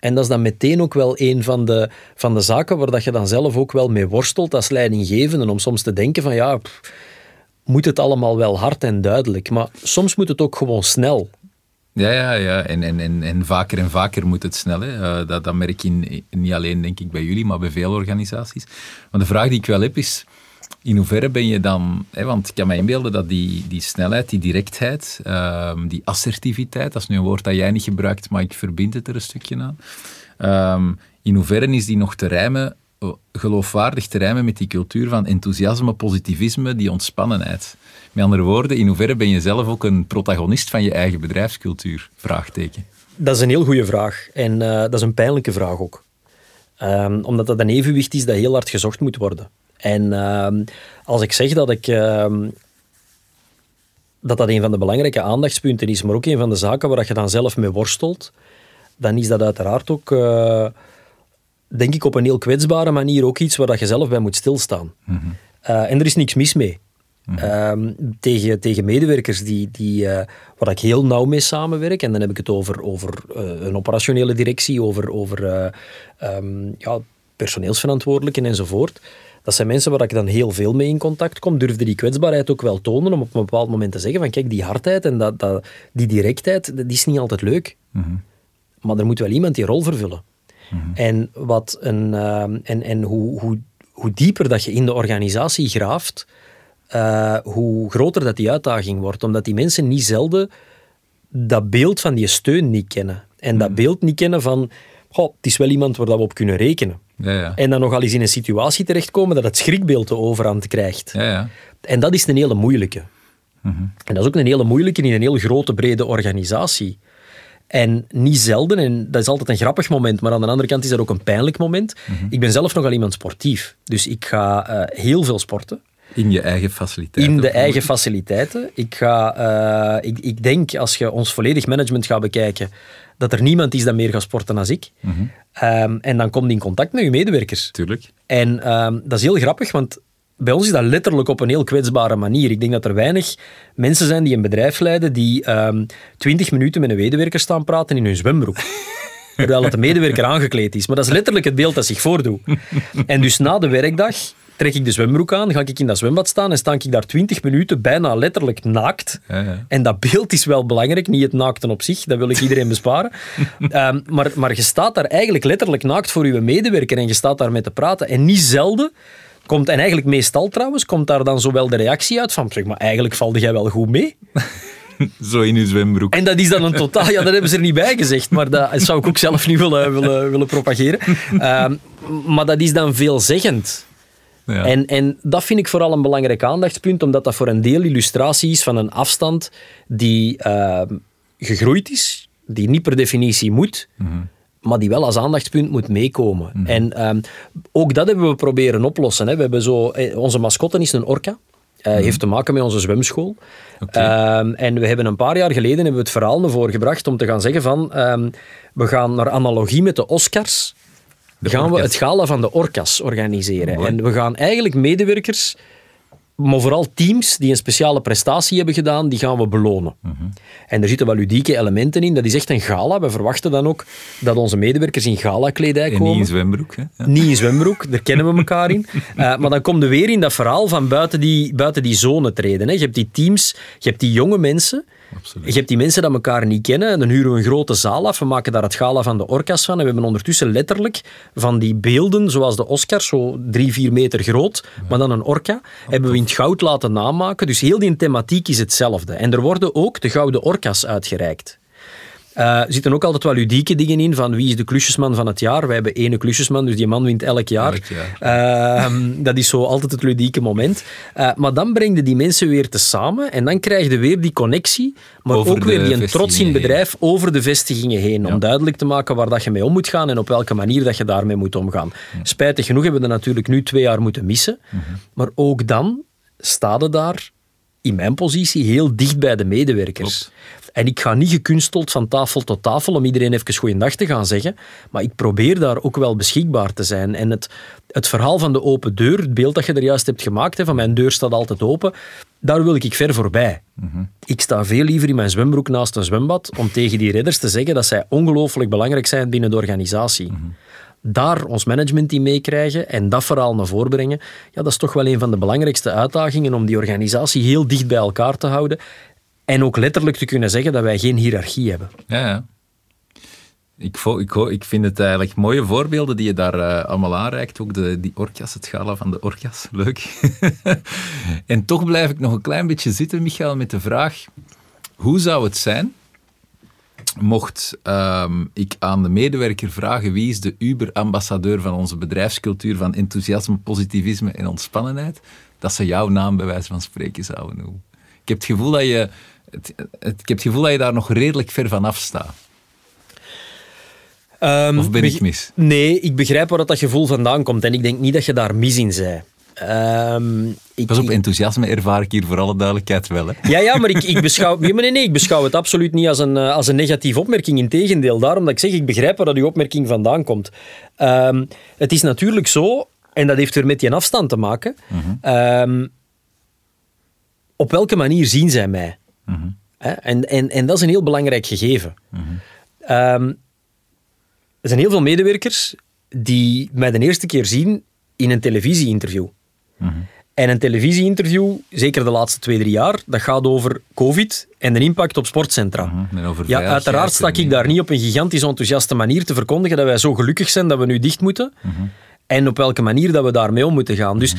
Speaker 2: En dat is dan meteen ook wel een van de, van de zaken waar dat je dan zelf ook wel mee worstelt als leidinggevende. Om soms te denken van ja, moet het allemaal wel hard en duidelijk. Maar soms moet het ook gewoon snel.
Speaker 1: Ja, ja, ja. En, en, en, en vaker en vaker moet het snel. Hè. Uh, dat, dat merk je niet alleen denk ik bij jullie, maar bij veel organisaties. Maar de vraag die ik wel heb is, in hoeverre ben je dan, hè, want ik kan me inbeelden dat die, die snelheid, die directheid, um, die assertiviteit, dat is nu een woord dat jij niet gebruikt, maar ik verbind het er een stukje aan. Um, in hoeverre is die nog te rijmen, geloofwaardig te rijmen met die cultuur van enthousiasme, positivisme, die ontspannenheid? Met andere woorden, in hoeverre ben je zelf ook een protagonist van je eigen bedrijfscultuur? Vraagteken.
Speaker 2: Dat is een heel goede vraag en uh, dat is een pijnlijke vraag ook. Um, omdat dat een evenwicht is dat heel hard gezocht moet worden. En uh, als ik zeg dat ik uh, dat dat een van de belangrijke aandachtspunten is, maar ook een van de zaken waar je dan zelf mee worstelt, dan is dat uiteraard ook, uh, denk ik, op een heel kwetsbare manier ook iets waar dat je zelf bij moet stilstaan. Mm en er is niks mis mee. Mm tegen, tegen medewerkers die, die, uh, waar ik heel nauw mee samenwerk, en dan heb ik het over, over een operationele directie, over, over um, ja, personeelsverantwoordelijken enzovoort. Dat zijn mensen waar ik dan heel veel mee in contact kom. Durfde die kwetsbaarheid ook wel tonen om op een bepaald moment te zeggen van kijk, die hardheid en dat, dat, die directheid, die is niet altijd leuk. Mhm. Maar er moet wel iemand die rol vervullen. Mhm. En, wat een, uh, en, en hoe, hoe, hoe dieper dat je in de organisatie graaft, uh, hoe groter dat die uitdaging wordt. Omdat die mensen niet zelden dat beeld van die steun niet kennen. En dat mhm. beeld niet kennen van, goh, het is wel iemand waar we op kunnen rekenen. Ja, ja. En dan nogal eens in een situatie terechtkomen dat het schrikbeeld de overhand krijgt. Ja, en dat is een hele moeilijke. Mhm. En dat is ook een hele moeilijke in een heel grote, brede organisatie. En niet zelden, en dat is altijd een grappig moment, maar aan de andere kant is dat ook een pijnlijk moment. Mhm. Ik ben zelf nogal iemand sportief. Dus ik ga uh, heel veel sporten.
Speaker 1: In je eigen faciliteiten?
Speaker 2: In de eigen faciliteiten. Ik, ga, uh, ik, ik denk, als je ons volledig management gaat bekijken, dat er niemand is dat meer gaat sporten als ik. Mhm. Ehm, en dan kom je in contact met je medewerkers.
Speaker 1: Tuurlijk.
Speaker 2: En ehm, dat is heel grappig, want bij ons is dat letterlijk op een heel kwetsbare manier. Ik denk dat er weinig mensen zijn die een bedrijf leiden die um, 20 minuten met een medewerker staan praten in hun zwembroek. [LAUGHS] Terwijl het een medewerker aangekleed is. Maar dat is letterlijk het beeld dat zich voordoet. En dus na de werkdag trek ik de zwembroek aan, ga ik in dat zwembad staan en sta ik daar twintig minuten bijna letterlijk naakt. Ja, ja. En dat beeld is wel belangrijk, niet het naakten op zich, dat wil ik iedereen besparen. um, [LAUGHS] maar, maar je staat daar eigenlijk letterlijk naakt voor je medewerker en je staat daar met te praten. En niet zelden komt, en eigenlijk meestal trouwens, komt daar dan zowel de reactie uit van, zeg maar, eigenlijk valde jij wel goed mee. [LAUGHS]
Speaker 1: Zo in uw zwembroek.
Speaker 2: En dat is dan een totaal... Ja, dat hebben ze er niet bij gezegd, maar dat zou ik ook zelf niet willen, willen, willen propageren. Um, maar dat is dan veelzeggend. En, en dat vind ik vooral een belangrijk aandachtspunt, omdat dat voor een deel illustratie is van een afstand die ehm, gegroeid is, die niet per definitie moet, mhm. maar die wel als aandachtspunt moet meekomen. Mhm. En ehm, ook dat hebben we proberen oplossen. Hè. We hebben zo, eh, onze mascotte is een orka. Uh, Heeft te maken met onze zwemschool. Ehm, en we hebben een paar jaar geleden hebben we het verhaal naar voren gebracht om te gaan zeggen van we gaan naar analogie met de Oscars gaan we het gala van de Orcas organiseren. En we gaan eigenlijk medewerkers, maar vooral teams die een speciale prestatie hebben gedaan, die gaan we belonen. Mhm. En er zitten wel ludieke elementen in. Dat is echt een gala. We verwachten dan ook dat onze medewerkers in gala-kledij komen.
Speaker 1: niet in zwembroek. Hè?
Speaker 2: Ja. Niet in zwembroek, daar kennen we elkaar in. Uh, [LAUGHS] maar dan kom je weer in dat verhaal van buiten die, buiten die zone treden. Hè. Je hebt die teams, je hebt die jonge mensen Absoluut. Je hebt die mensen dat elkaar niet kennen. En dan huren we een grote zaal af. We maken daar het gala van de orka's van. En we hebben ondertussen letterlijk van die beelden, zoals de Oscars, zo drie, vier meter groot, maar dan een orka, hebben we in het goud laten namaken. Dus heel die thematiek is hetzelfde. En er worden ook de gouden orka's uitgereikt. Uh, er zitten ook altijd wel ludieke dingen in, van wie is de klusjesman van het jaar. Wij hebben ene klusjesman, dus die man wint elk jaar. Ehm, [LAUGHS] dat is zo altijd het ludieke moment. Uh, maar dan breng je die mensen weer te samen en dan krijg je weer die connectie, maar ook weer die een trots in het bedrijf over de vestigingen heen. Om duidelijk te maken waar dat je mee om moet gaan en op welke manier dat je daarmee moet omgaan. Spijtig genoeg hebben we dat natuurlijk nu twee jaar moeten missen. Mhm. Maar ook dan staat er daar in mijn positie heel dicht bij de medewerkers. En ik ga niet gekunsteld van tafel tot tafel om iedereen even goeiedag te gaan zeggen, maar ik probeer daar ook wel beschikbaar te zijn. En het, het verhaal van de open deur, het beeld dat je er juist hebt gemaakt, hè, van mijn deur staat altijd open, daar wil ik ver voorbij. Mhm. Ik sta veel liever in mijn zwembroek naast een zwembad om tegen die redders te zeggen dat zij ongelooflijk belangrijk zijn binnen de organisatie. Mhm. daar ons managementteam mee krijgen en dat verhaal naar voren brengen, ja, dat is toch wel een van de belangrijkste uitdagingen om die organisatie heel dicht bij elkaar te houden en ook letterlijk te kunnen zeggen dat wij geen hiërarchie hebben.
Speaker 1: Ja, ja. Ik, ik, ik vind het eigenlijk mooie voorbeelden die je daar uh, allemaal aanreikt. Ook de, die orkas, het gala van de orkas. [LAUGHS] Leuk. [LAUGHS] en toch blijf ik nog een klein beetje zitten, Michael, met de vraag: hoe zou het zijn mocht um, ik aan de medewerker vragen wie is de Uber-ambassadeur van onze bedrijfscultuur van enthousiasme, positivisme en ontspannenheid, dat ze jouw naam bij wijze van spreken zouden noemen. Ik heb het gevoel dat je het, ik heb het gevoel dat je daar nog redelijk ver van afstaat. Um, of ben ik mis?
Speaker 2: Nee, ik begrijp waar dat gevoel vandaan komt. En ik denk niet dat je daar mis in zei. Ehm, ik,
Speaker 1: Pas op,
Speaker 2: ik-
Speaker 1: enthousiasme ervaar ik hier voor alle duidelijkheid wel. Hè.
Speaker 2: ja, ja, maar ik, ik, beschouw, nee, nee, nee, ik beschouw het absoluut niet als een, eh, als een negatieve opmerking. Integendeel, daarom dat ik zeg, ik begrijp waar dat uw opmerking vandaan komt. Ehm, het is natuurlijk zo, en dat heeft weer met die afstand te maken. ehm, op welke manier zien zij mij? En, en, en dat is een heel belangrijk gegeven. Ehm, er zijn heel veel medewerkers die mij de eerste keer zien in een televisieinterview. En een televisieinterview, zeker de laatste twee, drie jaar, dat gaat over COVID en de impact op sportcentra.
Speaker 1: Mhm, over
Speaker 2: Ja, uiteraard sta ik daar niet op een gigantisch enthousiaste manier te verkondigen dat wij zo gelukkig zijn dat we nu dicht moeten. En op welke manier dat we daarmee om moeten gaan. Dus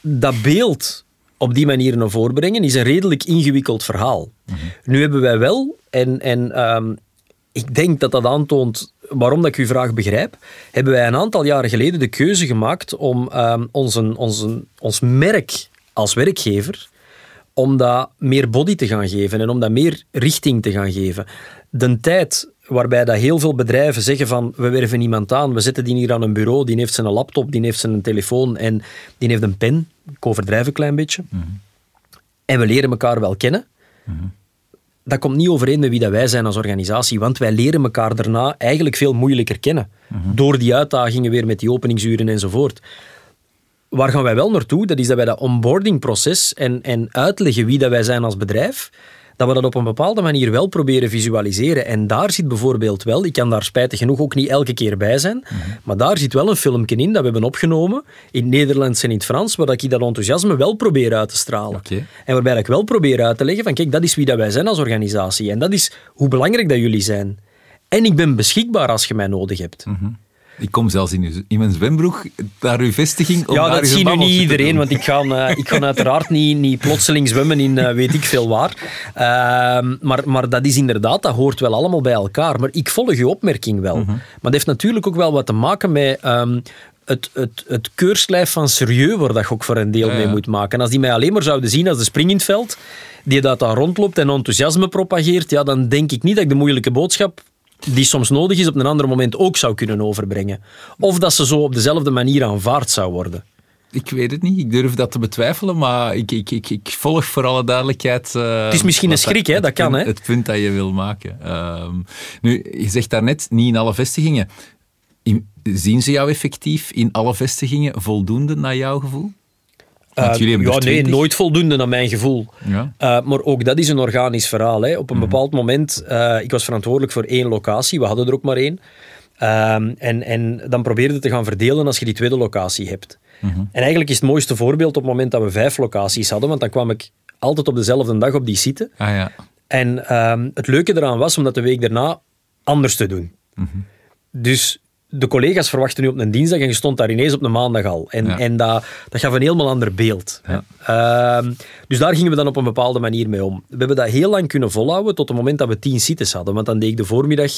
Speaker 2: dat beeld op die manier naar voren brengen is een redelijk ingewikkeld verhaal. Nu hebben wij wel, en, en ehm, ik denk dat dat aantoont waarom dat ik uw vraag begrijp, hebben wij een aantal jaren geleden de keuze gemaakt om ehm, onze, onze, ons merk als werkgever om dat meer body te gaan geven en om dat meer richting te gaan geven. De tijd waarbij dat heel veel bedrijven zeggen van we werven iemand aan, we zetten die hier aan een bureau, die heeft zijn laptop, die heeft zijn telefoon en die heeft een pen. Ik overdrijf een klein beetje. En we leren elkaar wel kennen. Dat komt niet overeen met wie dat wij zijn als organisatie, want wij leren elkaar daarna eigenlijk veel moeilijker kennen. Door die uitdagingen weer met die openingsuren enzovoort. Waar gaan wij wel naartoe? Dat is dat wij dat onboardingproces en, en uitleggen wie dat wij zijn als bedrijf, dat we dat op een bepaalde manier wel proberen visualiseren. En daar zit bijvoorbeeld wel, ik kan daar spijtig genoeg ook niet elke keer bij zijn, maar daar zit wel een filmpje in dat we hebben opgenomen, in het Nederlands en in het Frans, waar ik dat enthousiasme wel probeer uit te stralen. En waarbij ik wel probeer uit te leggen van kijk, dat is wie dat wij zijn als organisatie. En dat is hoe belangrijk dat jullie zijn. En ik ben beschikbaar als je mij nodig hebt.
Speaker 1: Ik kom zelfs in, uw, in mijn zwembroek naar uw vestiging. Om
Speaker 2: Ja, dat zien nu niet iedereen, want ik ga, eh, ik ga uiteraard niet, niet plotseling zwemmen in eh, weet ik veel waar. Ehm, maar, maar dat is inderdaad, dat hoort wel allemaal bij elkaar. Maar ik volg uw opmerking wel. Maar dat heeft natuurlijk ook wel wat te maken met ehm, het, het, het keurslijf van serieus waar dat je ook voor een deel
Speaker 1: Ja,
Speaker 2: mee moet maken. En als die mij alleen maar zouden zien als de spring in het veld, die dat daar rondloopt en enthousiasme propageert, ja, dan denk ik niet dat ik de moeilijke boodschap die soms nodig is, op een ander moment ook zou kunnen overbrengen. Of dat ze zo op dezelfde manier aanvaard zou worden.
Speaker 1: Ik weet het niet, ik durf dat te betwijfelen, maar ik, ik, ik, ik volg voor alle duidelijkheid... eh,
Speaker 2: Het is misschien een schrik, hè, dat kan, hè.
Speaker 1: Het punt dat je wil maken. Ehm, nu, je zegt daarnet, niet in alle vestigingen. In- zien ze jou effectief in alle vestigingen voldoende, naar jouw gevoel? Want
Speaker 2: Eh,
Speaker 1: jullie hebben
Speaker 2: ja, nee,
Speaker 1: 20.
Speaker 2: nooit voldoende naar mijn gevoel.
Speaker 1: Ja.
Speaker 2: Eh, maar ook dat is een organisch verhaal. Hè. Op een
Speaker 1: Mhm.
Speaker 2: bepaald moment, eh, ik was verantwoordelijk voor één locatie, we hadden er ook maar één. Ehm, en, en dan probeerde te gaan verdelen als je die tweede locatie hebt.
Speaker 1: Mhm.
Speaker 2: En eigenlijk is het mooiste voorbeeld op het moment dat we vijf locaties hadden, want dan kwam ik altijd op dezelfde dag op die site.
Speaker 1: Ah ja.
Speaker 2: En ehm, het leuke eraan was om dat de week daarna anders te doen.
Speaker 1: Mhm.
Speaker 2: Dus de collega's verwachten nu op een dinsdag en je stond daar ineens op een maandag al. En,
Speaker 1: Ja.
Speaker 2: en dat, dat gaf een helemaal ander beeld.
Speaker 1: Ja.
Speaker 2: Ehm, dus daar gingen we dan op een bepaalde manier mee om. We hebben dat heel lang kunnen volhouden tot het moment dat we tien sites hadden. Want dan deed ik de voormiddag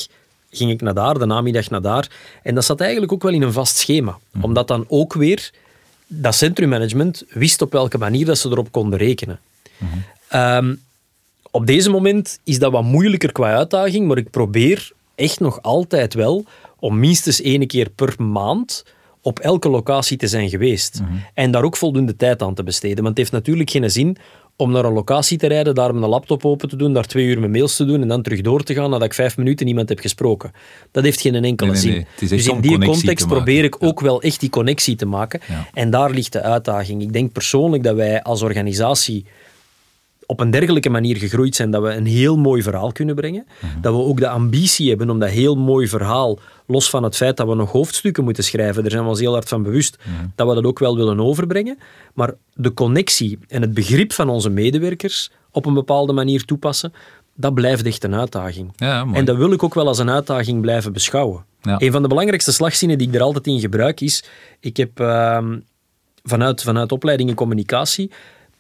Speaker 2: ging ik naar daar, de namiddag naar daar. En dat zat eigenlijk ook wel in een vast schema.
Speaker 1: Mhm.
Speaker 2: Omdat dan ook weer dat centrummanagement wist op welke manier dat ze erop konden rekenen.
Speaker 1: Mhm.
Speaker 2: Ehm, op deze moment is dat wat moeilijker qua uitdaging, maar ik probeer echt nog altijd wel om minstens één keer per maand op elke locatie te zijn geweest. En daar ook voldoende tijd aan te besteden. Want het heeft natuurlijk geen zin om naar een locatie te rijden, daar mijn laptop open te doen, daar twee uur mijn mails te doen en dan terug door te gaan nadat ik vijf minuten niemand heb gesproken. Dat heeft geen enkele
Speaker 1: Nee, nee,
Speaker 2: zin.
Speaker 1: nee.
Speaker 2: Dus in die context probeer ik ook wel echt die connectie te maken.
Speaker 1: Ja.
Speaker 2: En daar ligt de uitdaging. Ik denk persoonlijk dat wij als organisatie op een dergelijke manier gegroeid zijn dat we een heel mooi verhaal kunnen brengen. Dat we ook de ambitie hebben om dat heel mooi verhaal, los van het feit dat we nog hoofdstukken moeten schrijven, daar zijn we ons heel hard van bewust, dat we dat ook wel willen overbrengen. Maar de connectie en het begrip van onze medewerkers op een bepaalde manier toepassen, dat blijft echt een uitdaging.
Speaker 1: Ja.
Speaker 2: En dat wil ik ook wel als een uitdaging blijven beschouwen.
Speaker 1: Ja.
Speaker 2: Een van de belangrijkste slagzinnen die ik er altijd in gebruik is, ik heb ehm, vanuit, vanuit opleiding in communicatie,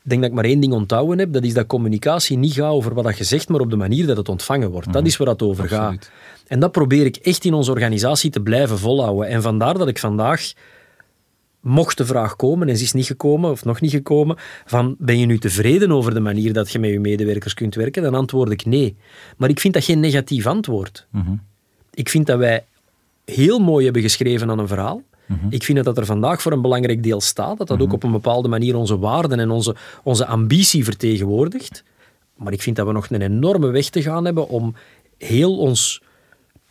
Speaker 2: ik denk dat ik maar één ding onthouden heb, dat is dat communicatie niet gaat over wat je zegt, maar op de manier dat het ontvangen wordt. Dat is waar het over
Speaker 1: Absoluut.
Speaker 2: gaat. En dat probeer ik echt in onze organisatie te blijven volhouden. En vandaar dat ik vandaag, mocht de vraag komen, en ze is niet gekomen, of nog niet gekomen, van ben je nu tevreden over de manier dat je met je medewerkers kunt werken? Dan antwoord ik nee. Maar ik vind dat geen negatief antwoord.
Speaker 1: Mhm.
Speaker 2: Ik vind dat wij heel mooi hebben geschreven aan een verhaal. Ik vind dat er vandaag voor een belangrijk deel staat, dat dat ook op een bepaalde manier onze waarden en onze, onze ambitie vertegenwoordigt. Maar ik vind dat we nog een enorme weg te gaan hebben om heel ons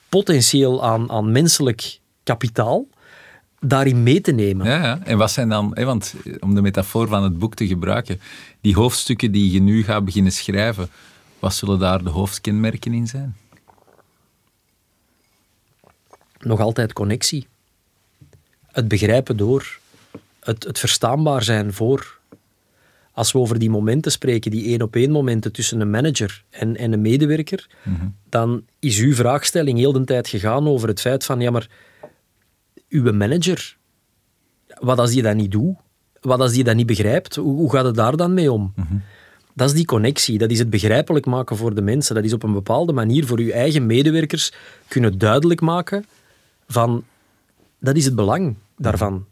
Speaker 2: potentieel aan, aan menselijk kapitaal daarin mee te nemen.
Speaker 1: Ja, ja. En wat zijn dan, hè, want om de metafoor van het boek te gebruiken, die hoofdstukken die je nu gaat beginnen schrijven, wat zullen daar de hoofdkenmerken in zijn?
Speaker 2: Nog altijd connectie. Het begrijpen door. Het, het verstaanbaar zijn voor. Als we over die momenten spreken, die één op één momenten tussen een manager en, en een medewerker, dan is uw vraagstelling heel de tijd gegaan over het feit van, ja maar, uw manager, wat als die dat niet doet? Wat als die dat niet begrijpt? Hoe, hoe gaat het daar dan mee om? Dat is die connectie. Dat is het begrijpelijk maken voor de mensen. Dat is op een bepaalde manier voor uw eigen medewerkers kunnen duidelijk maken van, dat is het belang daarvan.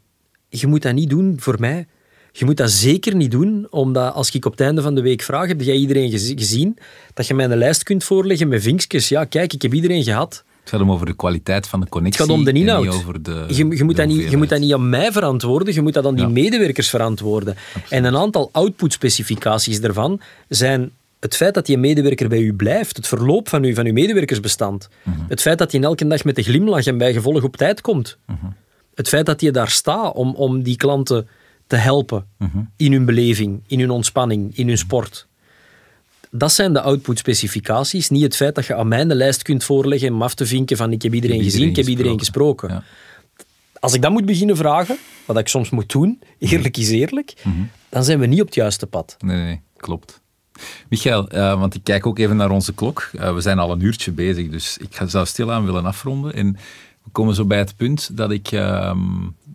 Speaker 2: Je moet dat niet doen voor mij. Je moet dat zeker niet doen, omdat als ik op het einde van de week vraag, heb jij iedereen gezi- gezien? Dat je mij een lijst kunt voorleggen met vinkjes. Ja, kijk, ik heb iedereen gehad.
Speaker 1: Het gaat om over de kwaliteit van de connectie.
Speaker 2: Het gaat om de inhoud.
Speaker 1: niet over de,
Speaker 2: je, je, moet dat niet, je moet dat niet aan mij verantwoorden, je moet dat aan die
Speaker 1: Ja.
Speaker 2: medewerkers verantwoorden. En een aantal output-specificaties daarvan zijn het feit dat die medewerker bij u blijft, het verloop van, u, van uw medewerkersbestand,
Speaker 1: Mhm.
Speaker 2: het feit dat je elke dag met de glimlach en bij gevolg op tijd komt,
Speaker 1: Mhm.
Speaker 2: het feit dat je daar staat om, om die klanten te helpen
Speaker 1: Mhm.
Speaker 2: in hun beleving, in hun ontspanning, in hun sport. Dat zijn de output-specificaties, niet het feit dat je aan mij een lijst kunt voorleggen om af te vinken van ik heb iedereen,
Speaker 1: Ik heb
Speaker 2: gezien, ik heb
Speaker 1: iedereen
Speaker 2: gesproken.
Speaker 1: Ja.
Speaker 2: Als ik dat moet beginnen vragen, wat ik soms moet doen, [LAUGHS] eerlijk is eerlijk, dan zijn we niet op het juiste pad.
Speaker 1: Nee, klopt. Michael, eh, want ik kijk ook even naar onze klok. Eh, we zijn al een uurtje bezig, dus ik ga- zou stilaan willen afronden. En we komen zo bij het punt dat ik ehm,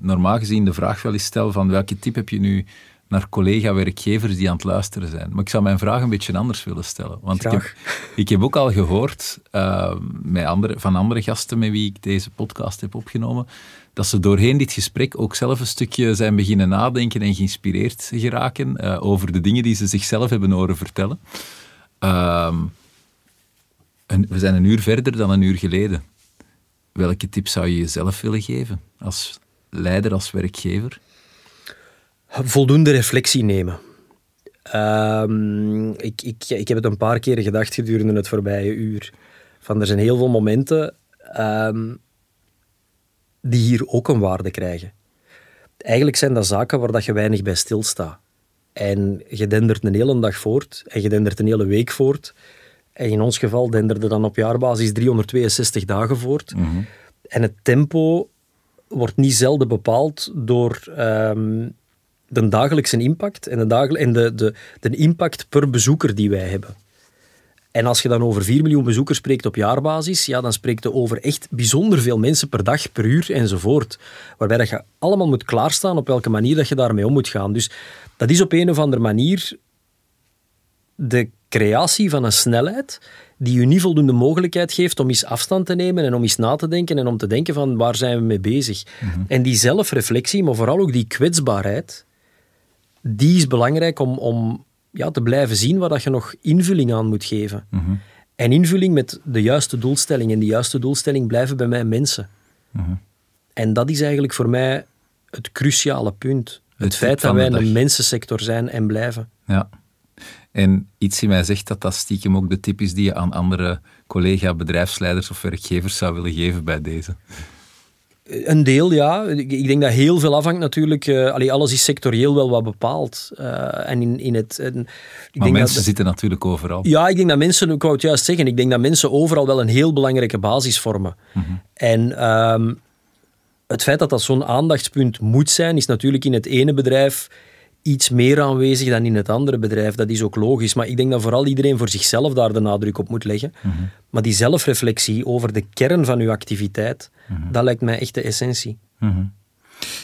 Speaker 1: normaal gezien de vraag wel eens stel van welke tip heb je nu naar collega-werkgevers die aan het luisteren zijn. Maar ik zou mijn vraag een beetje anders willen stellen. Want ik heb, ik heb ook al gehoord eh, met andere, van andere gasten met wie ik deze podcast heb opgenomen, dat ze doorheen dit gesprek ook zelf een stukje zijn beginnen nadenken en geïnspireerd geraken eh, over de dingen die ze zichzelf hebben horen vertellen. Ehm, we zijn een uur verder dan een uur geleden. Welke tip zou je jezelf willen geven als leider, als werkgever?
Speaker 2: Voldoende reflectie nemen. Ehm, ik, ik, ik heb het een paar keer gedacht gedurende het voorbije uur. Van, er zijn heel veel momenten ehm, die hier ook een waarde krijgen. Eigenlijk zijn dat zaken waar dat je weinig bij stilstaat. En je dendert een hele dag voort en je dendert een hele week voort. En in ons geval denderde dan op jaarbasis 362 dagen voort. En het tempo wordt niet zelden bepaald door ehm, de dagelijkse impact en, de, dagel- en de, de, de impact per bezoeker die wij hebben. En als je dan over 4 miljoen bezoekers spreekt op jaarbasis, ja, dan spreekt je over echt bijzonder veel mensen per dag, per uur enzovoort. Waarbij dat je allemaal moet klaarstaan op welke manier dat je daarmee om moet gaan. Dus dat is op een of andere manier de creatie van een snelheid die je niet voldoende mogelijkheid geeft om eens afstand te nemen en om eens na te denken en om te denken van waar zijn we mee bezig. En die zelfreflectie, maar vooral ook die kwetsbaarheid, die is belangrijk om, om ja, te blijven zien waar dat je nog invulling aan moet geven. En invulling met de juiste doelstelling. En die juiste doelstelling blijven bij mij mensen. En dat is eigenlijk voor mij het cruciale punt. Het feit dat wij een mensensector zijn en blijven.
Speaker 1: Ja. En iets in mij zegt dat dat stiekem ook de tip is die je aan andere collega-bedrijfsleiders of werkgevers zou willen geven bij deze.
Speaker 2: Een deel, ja. Ik denk dat heel veel afhangt natuurlijk. allee, alles is sectorieel wel wat bepaald. Eh, en in, in het... en ik
Speaker 1: Maar
Speaker 2: denk
Speaker 1: mensen
Speaker 2: dat,
Speaker 1: zitten natuurlijk overal.
Speaker 2: Ja, ik denk dat mensen, ik wou het juist zeggen, ik denk dat mensen overal wel een heel belangrijke basis vormen. En ehm, het feit dat dat zo'n aandachtspunt moet zijn, is natuurlijk in het ene bedrijf iets meer aanwezig dan in het andere bedrijf. Dat is ook logisch. Maar ik denk dat vooral iedereen voor zichzelf daar de nadruk op moet leggen. Maar die zelfreflectie over de kern van uw activiteit, dat lijkt mij echt de essentie.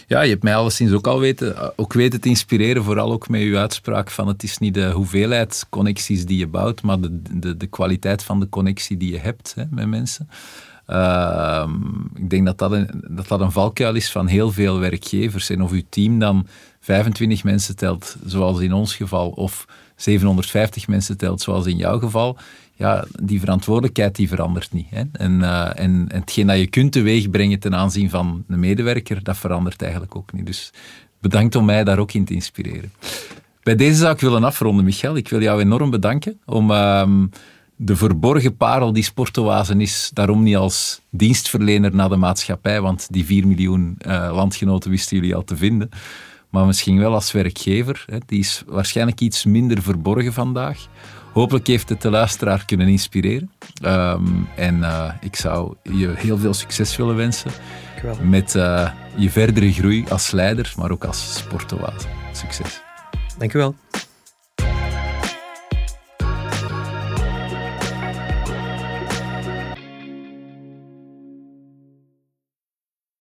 Speaker 1: Ja, je hebt mij alleszins ook al weten, ook weten te inspireren, vooral ook met uw uitspraak van het is niet de hoeveelheid connecties die je bouwt, maar de, de, de kwaliteit van de connectie die je hebt hè, met mensen. Ehm, ik denk dat dat, een, dat dat een valkuil is van heel veel werkgevers. En of uw team dan 25 mensen telt, zoals in ons geval, of 750 mensen telt, zoals in jouw geval, ja, die verantwoordelijkheid die verandert niet. Hè? En, uh, en, en hetgeen dat je kunt teweegbrengen ten aanzien van een medewerker, dat verandert eigenlijk ook niet. Dus bedankt om mij daar ook in te inspireren. Bij deze zou ik willen afronden, Michel. Ik wil jou enorm bedanken om uh, de verborgen parel die Sportoazen is, daarom niet als dienstverlener naar de maatschappij, want die 4 miljoen uh, landgenoten wisten jullie al te vinden, maar misschien wel als werkgever. Hè. Die is waarschijnlijk iets minder verborgen vandaag. Hopelijk heeft het de luisteraar kunnen inspireren. Um, en uh, ik zou je heel veel succes willen wensen met uh, je verdere groei als leider, maar ook als sportoase. Succes.
Speaker 2: Dank u wel.